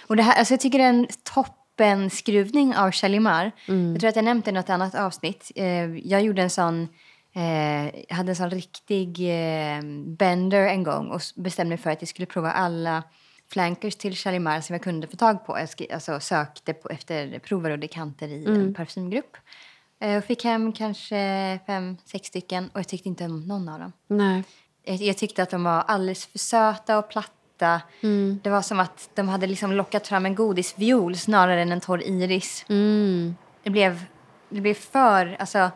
Och det här, alltså jag tycker det är en toppenskruvning av Shalimar. Jag tror att jag nämnt det i något annat avsnitt. Eh, jag gjorde en sån, eh, jag hade en sån riktig eh, bender en gång och bestämde mig för att jag skulle prova alla flankers till Shalimar som jag kunde få tag på. Jag alltså sökte på, efter prover och dekanter i en parfymgrupp. Eh, och fick hem kanske fem, sex stycken och jag tyckte inte om någon av dem. Nej. Jag, jag tyckte att de var alldeles för söta och platta. Mm. Det var som att de hade liksom lockat fram en godisviol snarare än en torr iris. Mm. Det blev, det blev för, alltså,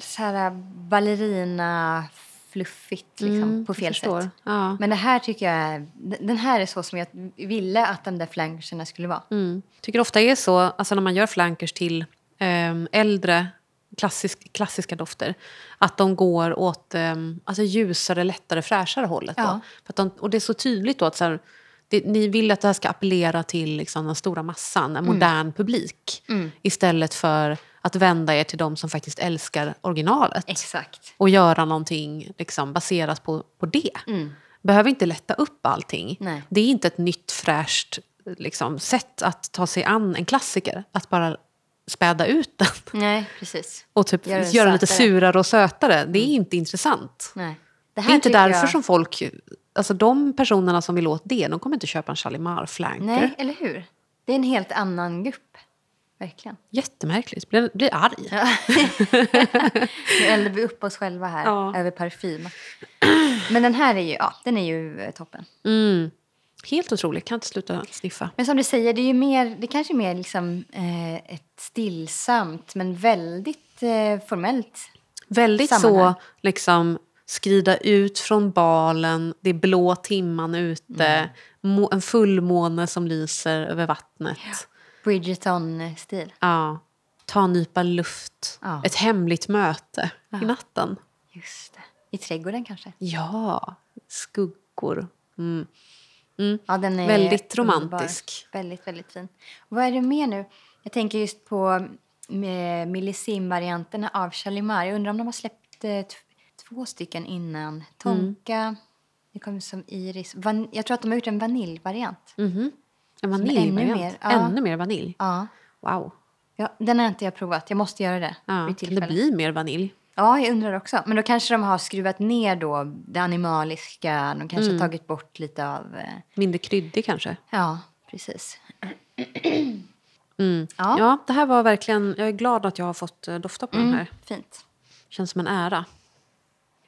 så här ballerina fluffigt liksom, Mm, på jag fel sätt. Ja. Men det här tycker jag, är- den här är så som jag ville att de där flankerserna skulle vara. Mm. tycker ofta är så, alltså när man gör flankers till äldre klassisk, klassiska dofter, att de går åt ehm, alltså ljusare, lättare, fräschare hållet. Ja. För de, och det är så tydligt då att så här, det, ni vill att det här ska appellera till liksom, den stora massan, en modern publik. Istället för att vända er till de som faktiskt älskar originalet. Exakt. och göra någonting liksom, baserat på, på det. Behöver inte lätta upp allting. Nej. Det är inte ett nytt fräscht liksom, sätt att ta sig an en klassiker. Att bara späda ut den Nej, precis. och typ Gör göra den den lite surare och sötare. Det är inte intressant. Nej. Det är inte därför jag- som folk... Alltså de personerna som vill åt det, de kommer inte köpa en Chalimar flanker. Nej, eller hur? Det är en helt annan grupp. Verkligen. Jättemärkligt. Blir, blir arg. <laughs> Nu eldar vi upp oss själva här Ja. över parfym. Men den här är ju, ja, den är ju eh, toppen. Mm. Helt otroligt. Kan inte sluta sniffa. Men som du säger, det är ju mer, det kanske är mer liksom eh, ett stillsamt men väldigt eh, formellt. Väldigt sammanhang. så, liksom, skrida ut från balen, det är blå timman ute, Mm. må, en fullmåne som lyser över vattnet. Ja. Bridgerton-stil. Ta en nypa luft, Ja. ett hemligt möte i natten. Just det. I trädgården kanske. Ja, skuggor. Mm. Ja, den är Väldigt underbar. romantisk. Väldigt, väldigt fin. Och vad är det mer nu? Jag tänker just på med Millisim-varianterna av Shalimar. Jag undrar om de har släppt eh, två stycken innan. Tonka, det kom som Iris. Van- jag tror att de har gjort en vaniljvariant. Mhm. En vaniljvariant? ännu mer, ja. ännu mer vanilj? Ja. Wow. ja. Den har inte jag provat. Jag måste göra det Ja. Kan det bli mer vanilj? Ja, jag undrar också. Men då kanske de har skruvat ner då det animaliska. De kanske har tagit bort lite av... eh, Mindre kryddig kanske? Ja, precis. <clears throat> Mm. Ja. Ja. det här var verkligen... Jag är glad att jag har fått eh, dofta på den här. Fint. Känns som en ära.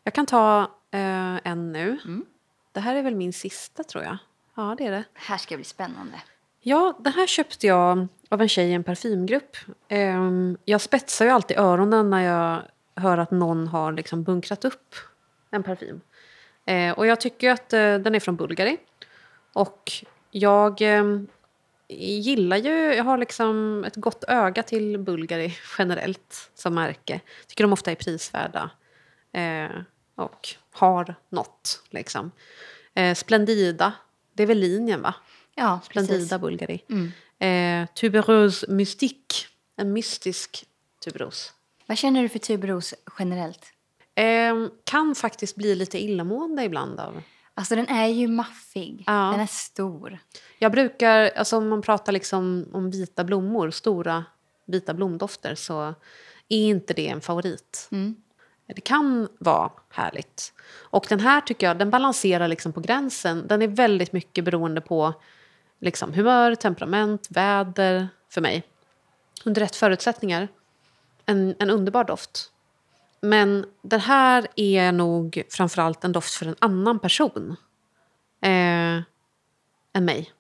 Jag kan ta eh, en nu. Mm. Det här är väl min sista tror jag. Ja, det är det. Det här ska bli spännande. Ja, den här köpte jag av en tjej i en parfymgrupp. Ehm, jag spetsar ju alltid öronen när jag hör att någon har liksom bunkrat upp en parfym. Eh, och jag tycker att eh, den är från Bulgari. Och jag ehm, gillar ju, jag har liksom ett gott öga till Bulgari <laughs> generellt som märke. Tycker de ofta är prisvärda. Eh, och har något liksom. Eh, Splendida, det är väl linjen va? Ja, Splendida precis. Bulgari. Eh, tuberös mystik. En mystisk tuberos. Vad känner du för tuberos generellt? Eh, kan faktiskt bli lite illamående ibland av. Alltså den är ju maffig. Ja. Den är stor. Jag brukar, alltså om man pratar liksom om vita blommor, stora vita blomdofter, så är inte det en favorit. Det kan vara härligt. Och den här tycker jag, den balanserar liksom på gränsen. Den är väldigt mycket beroende på liksom humör, temperament, väder för mig. Under rätt förutsättningar. En, en underbar doft. Men den här är nog framförallt en doft för en annan person. Eh, än mig.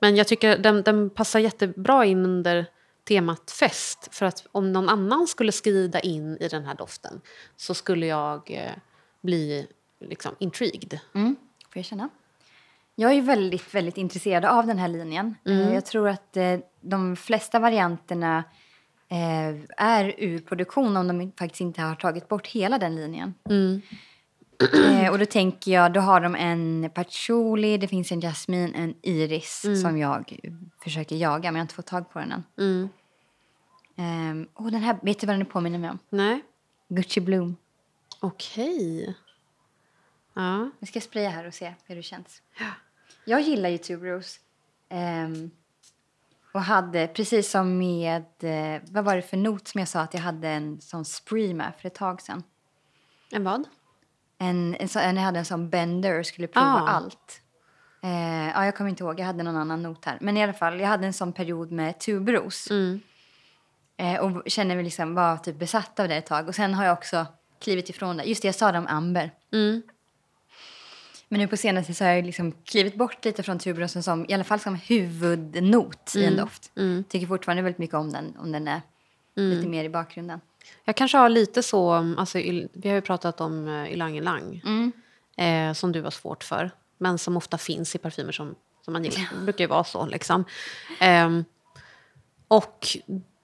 Men jag tycker den, den passar jättebra in under temat fest. För att om någon annan skulle skrida in i den här doften så skulle jag eh, bli liksom intrigued. Mm. Får jag känna? Jag är väldigt, väldigt intresserad av den här linjen. Eh, Jag tror att eh, de flesta varianterna är ur produktion om de faktiskt inte har tagit bort hela den linjen. Eh, och då tänker jag, då har de en patchouli, det finns en jasmin, en iris som jag försöker jaga men jag har inte fått tag på den än. Mm. Ehm, och den här, vet du vad den påminner mig om? Nej, Gucci Bloom. okej. Ja. Jag ska spraya här och se hur det känns. Jag gillar ju tuberose. Ehm, och hade, precis som med, eh, vad var det för not som jag sa att jag hade en sån spree med för ett tag sedan. En vad? En, en, så, jag hade en sån bender och skulle prova Ah. allt. Eh, ja, jag kommer inte ihåg, jag hade någon annan not här. Men i alla fall, jag hade en sån period med tuberos. Mm. Eh, och kände mig liksom, var typ besatt av det ett tag. Och sen har jag också klivit ifrån det. Just det, jag sa det om amber. Mm. Men nu på senaste så har jag liksom klivit bort lite från tuberosen som i alla fall som huvudnot i en doft. Tycker fortfarande väldigt mycket om den om den är lite mer i bakgrunden. Jag kanske har lite så, alltså, vi har ju pratat om uh, ylang ylang, Mm. eh, som du har svårt för, men som ofta finns i parfymer som, som man gillar. Det brukar ju vara så. Liksom. Ehm, och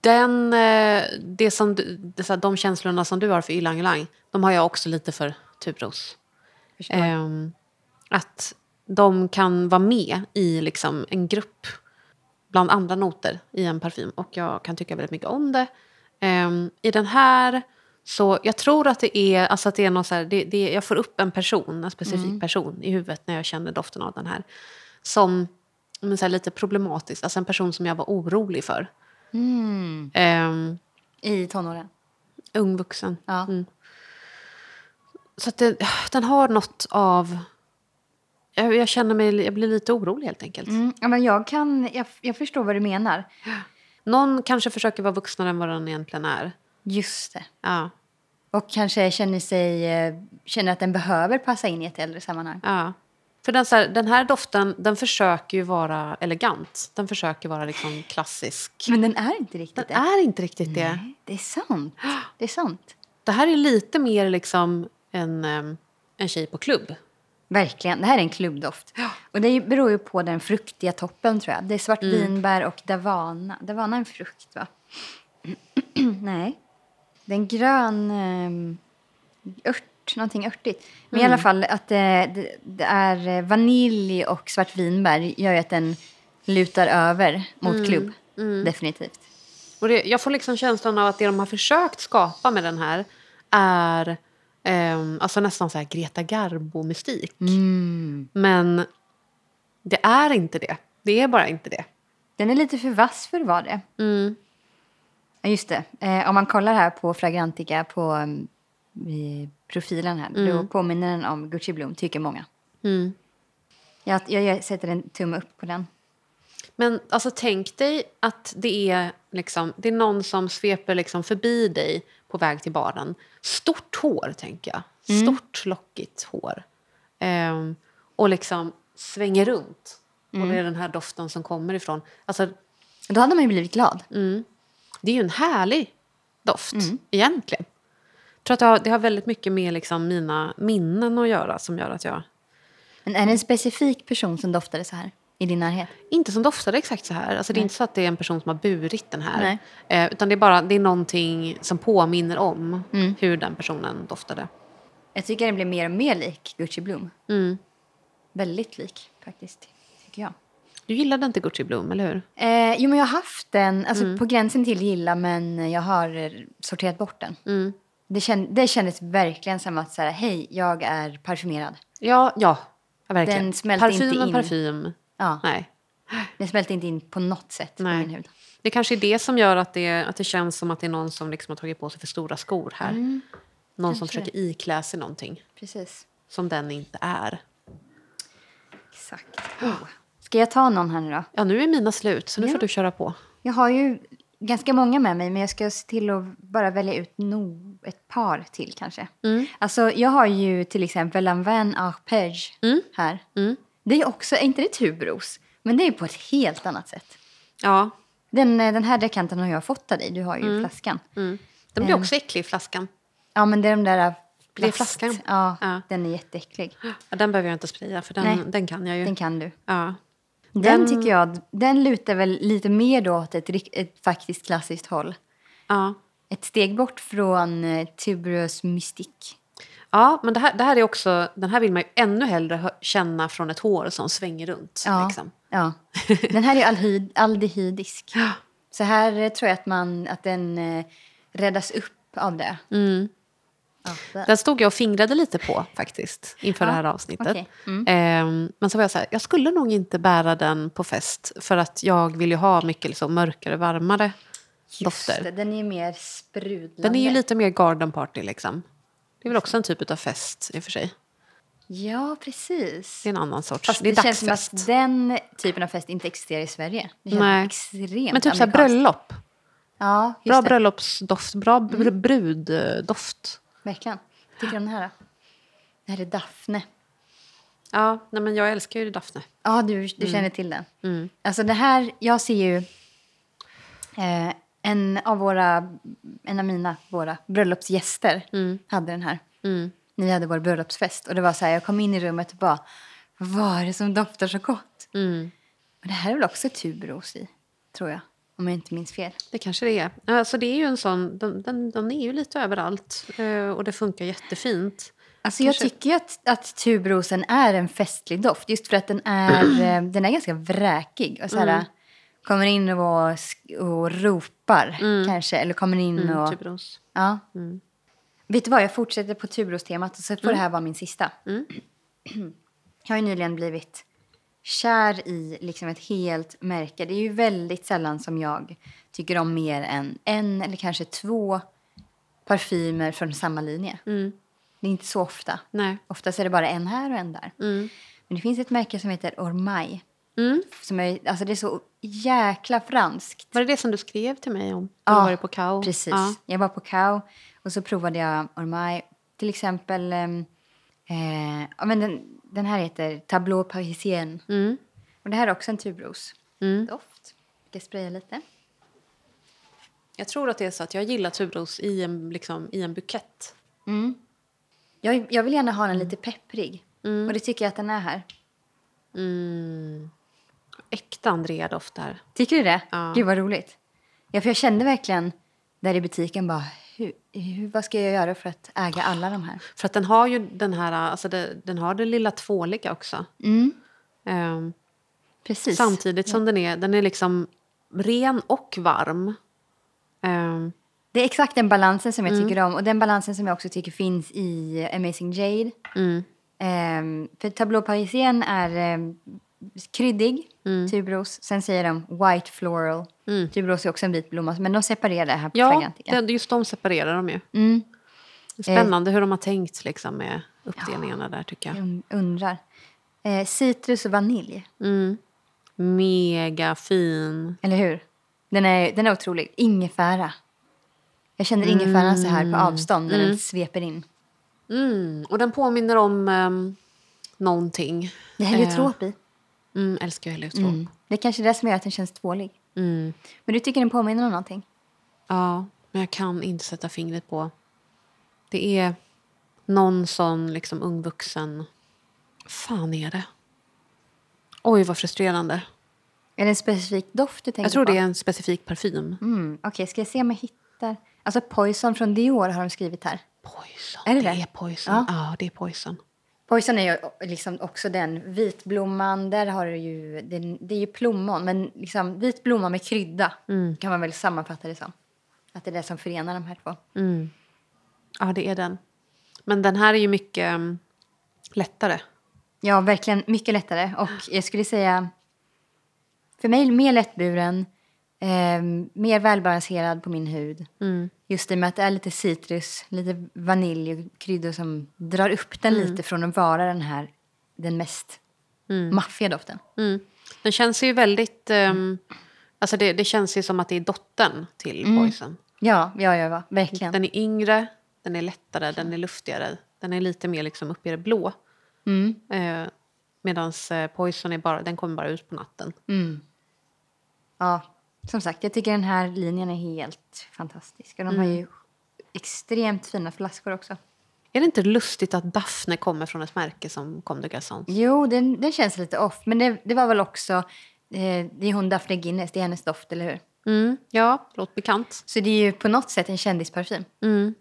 den, eh, det som, det, så här, de känslorna som du har för ylang ylang, de har jag också lite för tubros. Förstår. Att de kan vara med i liksom, en grupp bland andra noter i en parfym. Och jag kan tycka väldigt mycket om det. Ehm, I den här, så jag tror att det är, alltså att det är något så här, det, det, jag får upp en person, en specifik person i huvudet när jag känner doften av den här. Som men så här, lite problematisk, alltså en person som jag var orolig för. Mm. Ehm, I tonåren. ung vuxen. Ja. Mm. Så att det, den har något av... Jag, känner mig, jag blir lite orolig helt enkelt. Mm. Ja, men jag, kan, jag, jag förstår vad du menar. Någon kanske försöker vara vuxnare än vad den egentligen är. Just det. Ja, Och kanske känner, sig, eh, känner att den behöver passa in i ett äldre sammanhang. ja. För den, så här, den här doften, den försöker ju vara elegant. Den försöker vara liksom klassisk. Men den är inte riktigt Den det. är inte riktigt det. Nej, det är sant. Det är sant. Det här är lite mer liksom en, em, en tjej på klubb. Verkligen. Det här är en klubbdoft. Och det beror ju på den fruktiga toppen tror jag. Det är svartvinbär och davana. Davana är en frukt va? <clears throat> Nej. Det är en grön um, ört, någonting örtigt. Men i alla fall att det, det, det är eh, vanilj och svartvinbär gör ju att den lutar över mot klubb. Definitivt. Och det, jag får liksom känslan av att det de har försökt skapa med den här är em, alltså nästan så här Greta Garbo-mystik. Men det är inte det. Det är bara inte det. Den är lite för vass för att vara det. Mm. Just det. Eh, om man kollar här på Fragrantica på um, profilen här. Då påminner den om Gucci Bloom, tycker många. Mm. Jag, jag, jag sätter en tumme upp på den. Men alltså, tänk dig att det är, liksom, det är någon som sveper liksom förbi dig på väg till baren. Stort hår, tänker jag. Stort, lockigt hår. Ehm, och liksom svänger runt. Och det är den här doften som kommer ifrån. Alltså, Då hade man ju blivit glad. det är ju en härlig doft, egentligen. Jag tror att det har, det har väldigt mycket med liksom mina minnen att göra som gör att jag... Men är det en specifik person som doftade så här i din närhet? Inte som doftade exakt så här. Alltså, det är inte så att det är en person som har burit den här. Eh, utan det är bara det är någonting som påminner om hur den personen doftade. Jag tycker den blir mer och mer lik Gucci Bloom. Mm. Väldigt lik faktiskt, tycker jag. Du gillade inte Gucci Bloom, eller hur? Eh, jo, men jag har haft den, alltså på gränsen till gilla, men jag har sorterat bort den. Mm. Det, känd, det kändes verkligen som att säga, hej, jag är parfymerad. Ja, ja. verkligen. Den smälte parfym inte in. parfym. Ja, Nej. den smälte inte in på något sätt på Nej. min hud. Det kanske är det som gör att det, att det känns som att det är någon som liksom har tagit på sig för stora skor här. någon som Mm. kanske försöker iklä sig någonting Precis. som den inte är. Exakt. Oh. <gasps> Ska jag ta någon här nu då? Ja, nu är mina slut, så nu Ja. får du köra på. Jag har ju ganska många med mig, men jag ska se till att bara välja ut no, ett par till kanske. Alltså, jag har ju till exempel Lanvin Arpège här. Det är också, är inte det tubros? Men det är på ett helt annat sätt. Ja, Den, eh, den här dekanten har jag fått av dig, du har ju flaskan. den blir också äcklig i flaskan. Ja, men det är de där Det är plast. flaskan. Ja, Ja. den är jätteäcklig. Ja, den behöver jag inte spraya, för Nej. den, den kan jag ju. Den kan du. Ja. Den, Den- tycker jag, den lutar väl lite mer då åt ett, ett faktiskt klassiskt håll. Ja. Ett steg bort från eh, Mystique. Ja, men det här, det här är också, den här vill man ju ännu hellre känna från ett hår som svänger runt. Ja. Liksom. Ja. Den här är alhyd, aldehydisk. Så här eh, tror jag att, man, att den eh, räddas upp av det. Mm. Ja. Den stod jag och fingrade lite på faktiskt inför Ja, det här avsnittet. okej. Mm. Ehm, men så var jag så här, jag skulle nog inte bära den på fest för att jag vill ju ha mycket liksom mörkare, varmare Just dofter. det, den är mer sprudlande. Den är ju lite mer garden party liksom. Det är väl också en typ av fest i och för sig. Ja, precis. Det är en annan sorts. Fast det det, känns som att den typen av fest inte existerar i Sverige. Det känns Nej. extremt Men typ så här bröllop. Ja, Bra det. Mm. bröllopsdoft, bra br- bruddoft. Verkligen. Tycker du om den här då? Det här är Daphne. Ja, nej men jag älskar ju Daphne. Ja, du, du Mm. känner till den. Alltså det här, jag ser ju eh, en av våra, en av mina, våra bröllopsgäster Mm. hade den här. När vi hade vår bröllopsfest. Och det var så här, jag kom in i rummet och bara, vad är det som doftar så gott? Mm. Och det här är väl också tubros i, tror jag. Om jag inte minns fel. Det kanske det är. Alltså det är ju en sån, den, den, den är ju lite överallt eh, och det funkar jättefint. Alltså jag tycker att, att tubrosen är en festlig doft. Just för att den är, <clears throat> eh, den är ganska vräkig. Och så här, Mm. Kommer in och, och ropar kanske. Eller kommer in Mm, och... tubros. Ja. Vet du vad, jag fortsätter på tubrostemat och så får det här vara min sista. <clears throat> jag har ju nyligen blivit kär i liksom ett helt märke. Det är ju väldigt sällan som jag tycker om mer än en eller kanske två parfymer från samma linje. Det är inte så ofta. Nej. Oftast är det bara en här och en där. Men det finns ett märke som heter Ormai. Mm. Som är, alltså det är så jäkla franskt. Var det det som du skrev till mig om? Ja, du var på Kao? Precis. Ja. Jag var på Kao och så provade jag Ormai. Till exempel, ehm, eh, ja, men den, den här heter Tableau Parisien. Mm. Och det här är också en tubrosdoft. Mm. Ska jag spraya lite? Jag tror att det är så att jag gillar tubros i en, liksom, i en bukett. Jag, jag vill gärna ha den Mm. lite pepprig. Och det tycker jag att den är här. Mm. Äkta Andrea-doft där. Tycker du det? Ja. Gud vad roligt. Ja, för jag kände verkligen där i butiken bara, hur, hur, vad ska jag göra för att äga alla de här? För att den har ju den här, alltså det, den har det lilla tvåliga också. Ehm, Precis. samtidigt som den är, den är liksom ren och varm. Ehm, Det är exakt den balansen som jag Mm. tycker om. Och den balansen som jag också tycker finns i Amazing Jade. mm, Ehm, för Tableau Parisien är kryddig, Mm. tuberos. Sen säger de white floral. Tuberos är också en vit blomma, men de separerar det här på Ja, Fragrantica. det, just de separerar de ju. Mm. Spännande hur de har tänkt liksom, med uppdelningarna där tycker jag. Jag un- undrar. Eh, citrus och vanilj, Mega fin. eller hur? Den är, den är otrolig. Ingefära. Jag känner ingefäran så här på avstånd när den sveper in. Mm. Och den påminner om um, någonting. Det är heliotrop i. Mm, älskar heliotrop. Mm. Det är kanske det som gör att den känns tvålig. Mm. Men du tycker den påminner om någonting? Ja, men jag kan inte sätta fingret på. Det är någon sån liksom ung vuxen... fan är det? Oj, vad frustrerande. Är det en specifik doft du tänker Jag tror på? det är en specifik parfym. Mm, Okej, ska jag se om jag hittar... Alltså Poison från Dior har de skrivit här. Poison. Är det det det? är poison. Ja. Ja. det är poison. Poison är ju liksom också den vitblomman. Där har du ju... Den, det är ju plommon, men liksom vit blomma med krydda kan man väl sammanfatta det som. Att det är det som förenar de här två. Ja, det är den. Men den här är ju mycket um, lättare. Ja, verkligen mycket lättare. Och jag skulle säga... För mig mer lättburen, eh, mer välbalanserad på min hud. Just i och med att det är lite citrus, lite vanilj och kryddor som drar upp den lite från att vara den här, den mest maffiga doften. Mm. Den känns ju väldigt... Um, alltså det, det känns ju som att det är dottern till Poison. Ja, ja, ja, verkligen. Den är yngre, den är lättare, den är luftigare. Den är lite mer liksom uppe i det blå. Mm. Eh, Medan Poison är bara, den kommer bara ut på natten. Ja, som sagt, jag tycker den här linjen är helt fantastisk. Och de har ju extremt fina flaskor också. Är det inte lustigt att Daphne kommer från ett märke som Comme des Garçons? Jo, den, den känns lite off. Men det, det var väl också... Eh, det är hon Daphne Guinness, det är hennes doft, eller hur? Mm, ja, låter bekant. Så det är ju på något sätt en kändisparfym. Mm.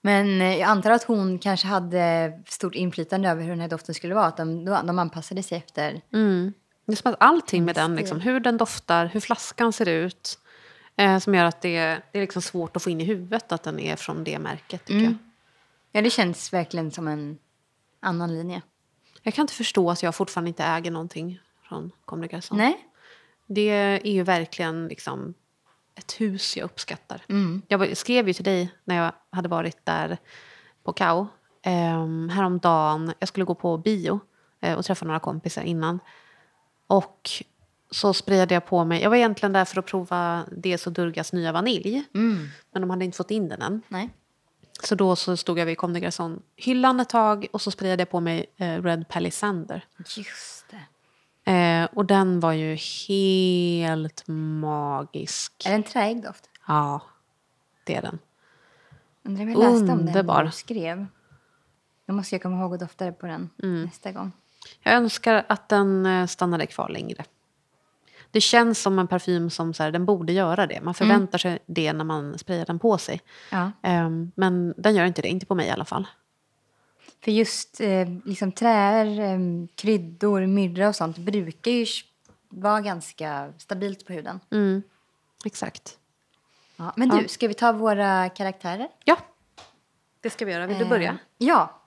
Men eh, jag antar att hon kanske hade stort inflytande över hur den här doften skulle vara. Att de, de anpassade sig efter... Mm. Det är som att allting med den, liksom, hur den doftar, hur flaskan ser ut eh, som gör att det, det är liksom svårt att få in i huvudet att den är från det märket. Tycker jag. Ja, det känns verkligen som en annan linje. jag kan inte förstå att jag fortfarande inte äger någonting från Comme. Nej? Det är ju verkligen liksom ett hus jag uppskattar. Jag var- skrev ju till dig när jag hade varit där på Kao um, häromdagen. Jag skulle gå på bio eh, och träffa några kompisar innan. Och så sprayade jag på mig. Jag var egentligen där för att prova Des och Durgas nya vanilj. Men de hade inte fått in den än. Nej. Så då så stod jag vid Garçons-hyllan ett tag och så sprayade jag på mig eh, Red Palisander. Just det. Eh, och den var ju helt magisk. Är det en träig doft? Ja, det är den. Undrar om jag läste om den när du skrev. Då måste jag komma ihåg att dofta på den Mm. nästa gång. Jag önskar att den eh, stannade kvar längre. Det känns som en parfym som så här, den borde göra det. Man förväntar sig det när man sprayar den på sig. Ja. Ehm, men den gör inte det, inte på mig i alla fall. För just eh, liksom träer, eh, kryddor, myrra och sånt brukar ju vara ganska stabilt på huden. Mm, exakt. Ja. Men du, ska vi ta våra karaktärer? Ja, det ska vi göra. Vill du börja? Eh, ja.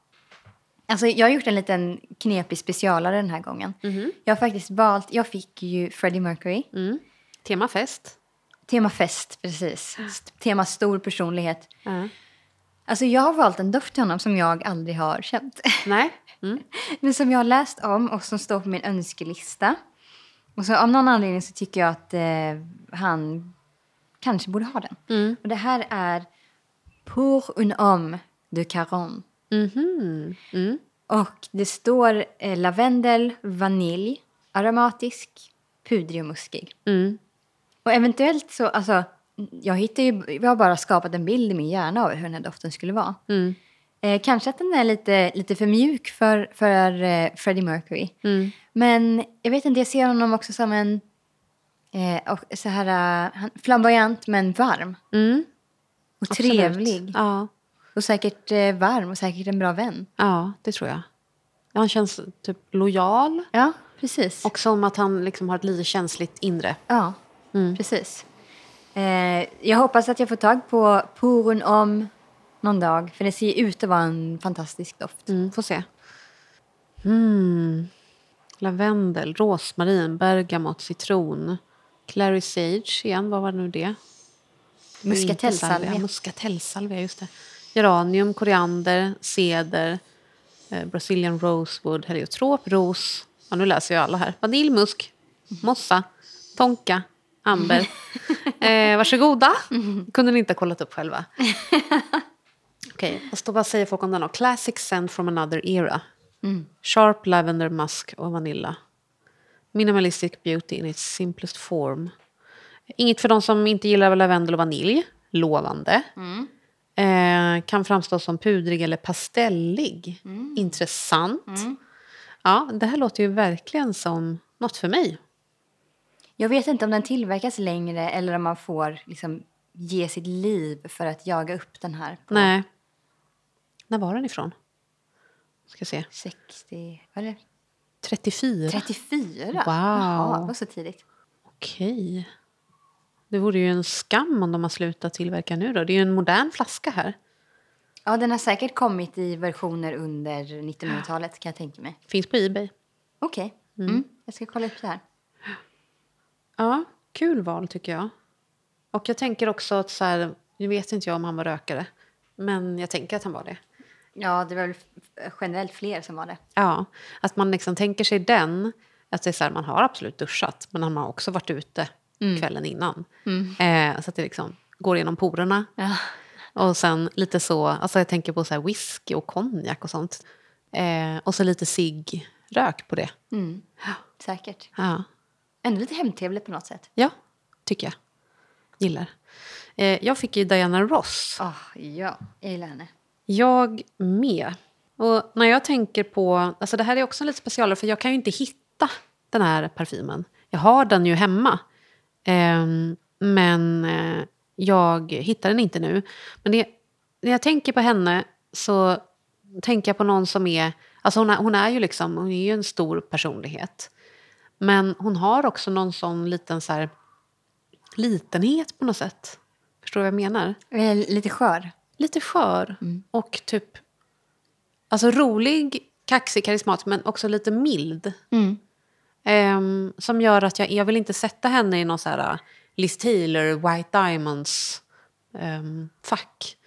Alltså, jag har gjort en liten knepig specialare den här gången. Jag har faktiskt valt, jag fick ju Freddie Mercury. Mm. Tema fest. Tema fest, precis. Tema stor personlighet. Ja. Alltså jag har valt en doft till honom som jag aldrig har känt. <laughs> Nej? Mm. Men som jag har läst om och som står på min önskelista. Och så av någon anledning så tycker jag att eh, han kanske borde ha den. Mm. Och det här är Pour un homme de Caron. Mhm. Mm. Och det står eh, lavendel, vanilj, aromatisk, pudrig och muskig. Mm. Och eventuellt så, alltså, jag hittar ju, jag har bara skapat en bild i min hjärna av hur den här doften skulle vara. Mm. Eh, kanske att den är lite, lite för mjuk för, för eh, Freddie Mercury. Mm. Men jag vet inte, jag ser honom också som en eh, och så här, eh, flamboyant men varm. Mm. Och Absolut. trevlig. Ja. Och säkert eh, varm och säkert en bra vän. ja, det tror jag. Han känns typ lojal. Ja, precis. Och som att han liksom har ett lite känsligt inre. Ja, Mm. precis. Eh, jag hoppas att jag får tag på Purun om någon dag. För det ser ut att vara en fantastisk doft. Mm, får se. Mm. Lavendel, rosmarin, bergamot, citron. Clary sage igen, vad var nu det? Muskatellsalvia. Muskatellsalvia, just det. Geranium, koriander, ceder, eh, Brazilian rosewood, heliotrop, ros. Ja, nu läser jag alla här. Vaniljmusk, mossa, tonka, amber. <laughs> Eh, varsågoda. Kunde ni inte ha kollat upp själva. <laughs> Okej, okay, och vad säger folk om den då? Classic scent from another era. Sharp lavender musk och vanilla. Minimalistic beauty in its simplest form. Inget för de som inte gillar lavendel och vanilj. Lovande. Eh, kan framstå som pudrig eller pastellig. Intressant. Ja, det här låter ju verkligen som något för mig. Jag vet inte om den tillverkas längre eller om man får liksom ge sitt liv för att jaga upp den här. På Nej. När var den ifrån? Ska se. 60, vad är det? 34. 34? Wow. Jaha, det var så tidigt. Okej. Det vore ju en skam om de har slutat tillverka nu då. Det är ju en modern flaska här. Ja, den har säkert kommit i versioner under 1900-talet kan jag tänka mig. Finns på Ebay. Okej, mm. jag ska kolla upp det här. Ja, kul val tycker jag. Och jag tänker också att så här, nu vet inte jag om han var rökare. Men jag tänker att han var det. Ja, det var väl generellt fler som var det. Ja, att man liksom tänker sig den. Att det är så här, man har absolut duschat, men han har också varit ute kvällen innan. Eh, så att det liksom går genom porerna. Ja. Och sen lite så, alltså jag tänker på så här whisky och konjak och sånt. Eh, och så lite cigg-rök på det. Säkert. Ja. Ändå lite hemtrevligt på något sätt. ja, tycker jag. Gillar. Eh, jag fick ju Diana Ross. Oh, ja, jag gillar henne. Jag med. Och när jag tänker på... Alltså det här är också lite specialare för jag kan ju inte hitta den här parfymen. Jag har den ju hemma. Ehm, men eh, jag hittar den inte nu. Men det, när jag tänker på henne så tänker jag på någon som är... Alltså hon är, hon är ju liksom, hon är ju en stor personlighet. Men hon har också någon sån liten så här, litenhet på något sätt. Förstår du vad jag menar? Eh, Lite skör. lite skör och typ alltså rolig, kaxig, karismatisk men också lite mild. Ehm, som gör att jag, jag vill inte sätta henne i någon så här uh, Liz Taylor, White Diamonds ehm, fack.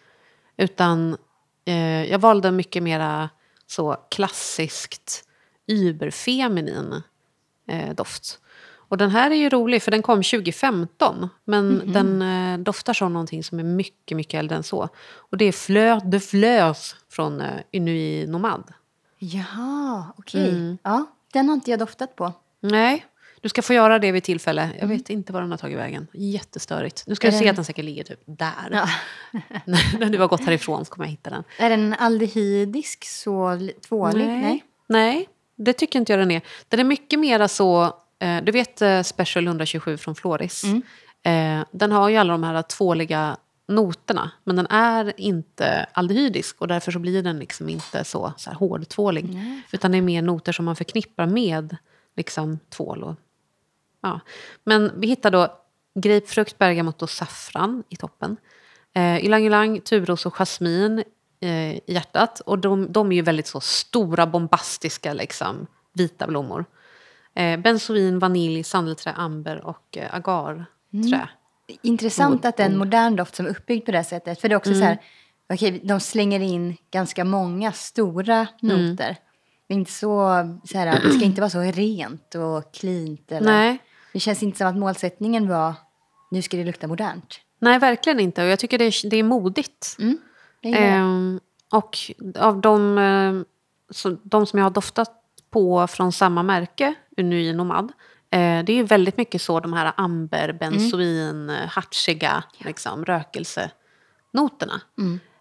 Utan eh, jag valde mycket mera så klassiskt überfeminin eh, doft. Och den här är ju rolig för den kom 2015. Men den eh, doftar som någonting som är mycket, mycket äldre än så. Och det är Fleur de Fleurs från eh, Inuit Nomad. Jaha, okej. Ja, den har inte jag doftat på. Nej, du ska få göra det vid tillfälle. Jag vet inte var den har tagit vägen. Jättestörigt. Nu ska Är du se den- att den säkert ligger typ där. Ja. <laughs> När du har gått härifrån så kommer jag hitta den. Är den aldehydisk, så li- tvålig? Nej. Nej, det tycker inte jag den är. Den är mycket mera så... Eh, du vet eh, Special 127 från Floris? Eh, den har ju alla de här tvåliga noterna. Men den är inte aldehydisk och därför så blir den liksom inte så, så här hårdtvålig. Utan det är mer noter som man förknippar med liksom, tvål. Och, ja. Men vi hittar då grapefrukt, bergamott och saffran i toppen. Eh, ylang ylang, tubros och jasmin eh, i hjärtat. Och de, de är ju väldigt så stora, bombastiska, liksom, vita blommor. Eh, benzoin, vanilj, sandelträ, amber och eh, agarträ. Intressant att det är en Mm. modern doft som är uppbyggd på det sättet. För det är också så här, okej, de slänger in ganska många stora Mm. Det, är inte så, så här, det ska inte vara så rent och cleant. Eller, Nej. Det känns inte som att målsättningen var nu ska det lukta modernt. Nej, verkligen inte. Och jag tycker det är, det är modigt. Gillar det. Ehm, och av de, eh, så, de som jag har doftat på från samma märke, Unuy Nomad, eh, det är väldigt mycket så de här amber, benzoin, mm. hartsiga liksom, rökelsenoterna.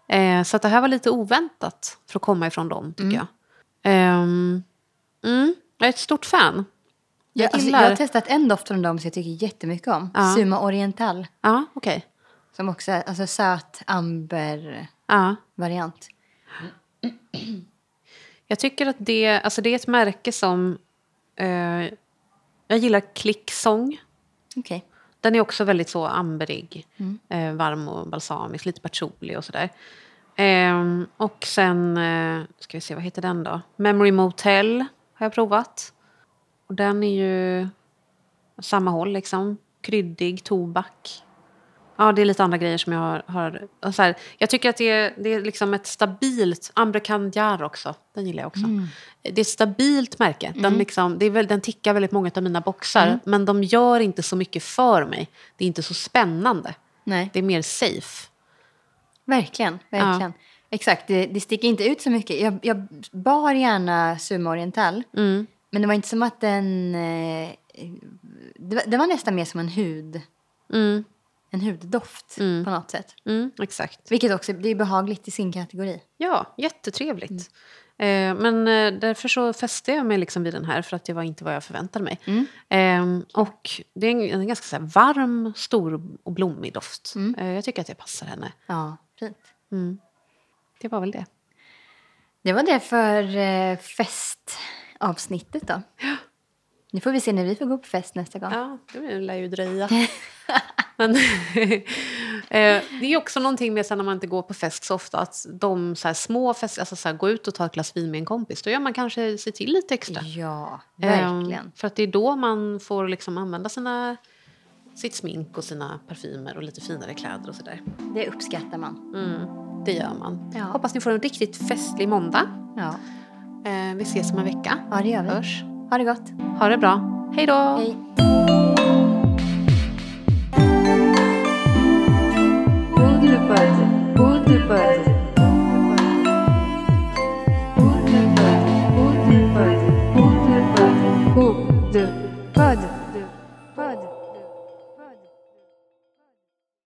Eh, så att det här var lite oväntat för att komma ifrån dem, tycker jag. Ehm, mm, jag är ett stort fan. Jag, Jag alltså, jag har testat en doft från dem som jag tycker jättemycket om. Ja. Suma Oriental. Ja, okej. Som också är alltså, söt amber-variant. Ja. Jag tycker att det, alltså det är ett märke som... Eh, jag gillar klicksång. Okej. Den är också väldigt så amberig. Eh, varm och balsamisk, lite patchouli och sådär. Ehm, och sen, eh, ska vi se, vad heter den då? Memory Motel har jag provat. Och den är ju samma håll liksom. Kryddig, tobak. Ja, det är lite andra grejer som jag har... har så här, jag tycker att det är, det är liksom ett stabilt... Ambrekandiar också, den gillar jag också. Det är ett stabilt märke. Den, liksom, det är väl, den tickar väldigt många av mina boxar. Men de gör inte så mycket för mig. Det är inte så spännande. Nej. Det är mer safe. Verkligen, verkligen. Exakt, det, det sticker inte ut så mycket. Jag, jag bar gärna Sumo Oriental. Mm. Men det var inte som att den... Eh, det, var, det var nästan mer som en hud. Mm. En huddoft på något sätt. Mm, exakt. Vilket också det är behagligt i sin kategori. Ja, jättetrevligt. Eh, men eh, därför så fäste jag mig liksom vid den här för att det var inte vad jag förväntade mig. Eh, och det är en, en ganska varm, stor och blommig doft. Eh, jag tycker att det passar henne. Ja, fint. Det var väl det. Det var det för eh, festavsnittet då. Nu får vi se när vi får gå på fest nästa gång. Ja, det lär ju dröja. <laughs> Men, <laughs> eh, det är också någonting med sen när man inte går på fest så ofta att de så små fester, alltså så här, gå ut och ta ett glas vin med en kompis, då gör man kanske sig till lite extra. Ja, Ehm, verkligen. för att det är då man får liksom använda sina, sitt smink och sina parfymer och lite finare kläder och sådär. Det uppskattar man. Det gör man. Ja. Hoppas ni får en riktigt festlig måndag. Ja, Eh, vi ses om en vecka. ja det gör vi. Hörs. Ha det gott. Ha det bra. Hej då! Hej.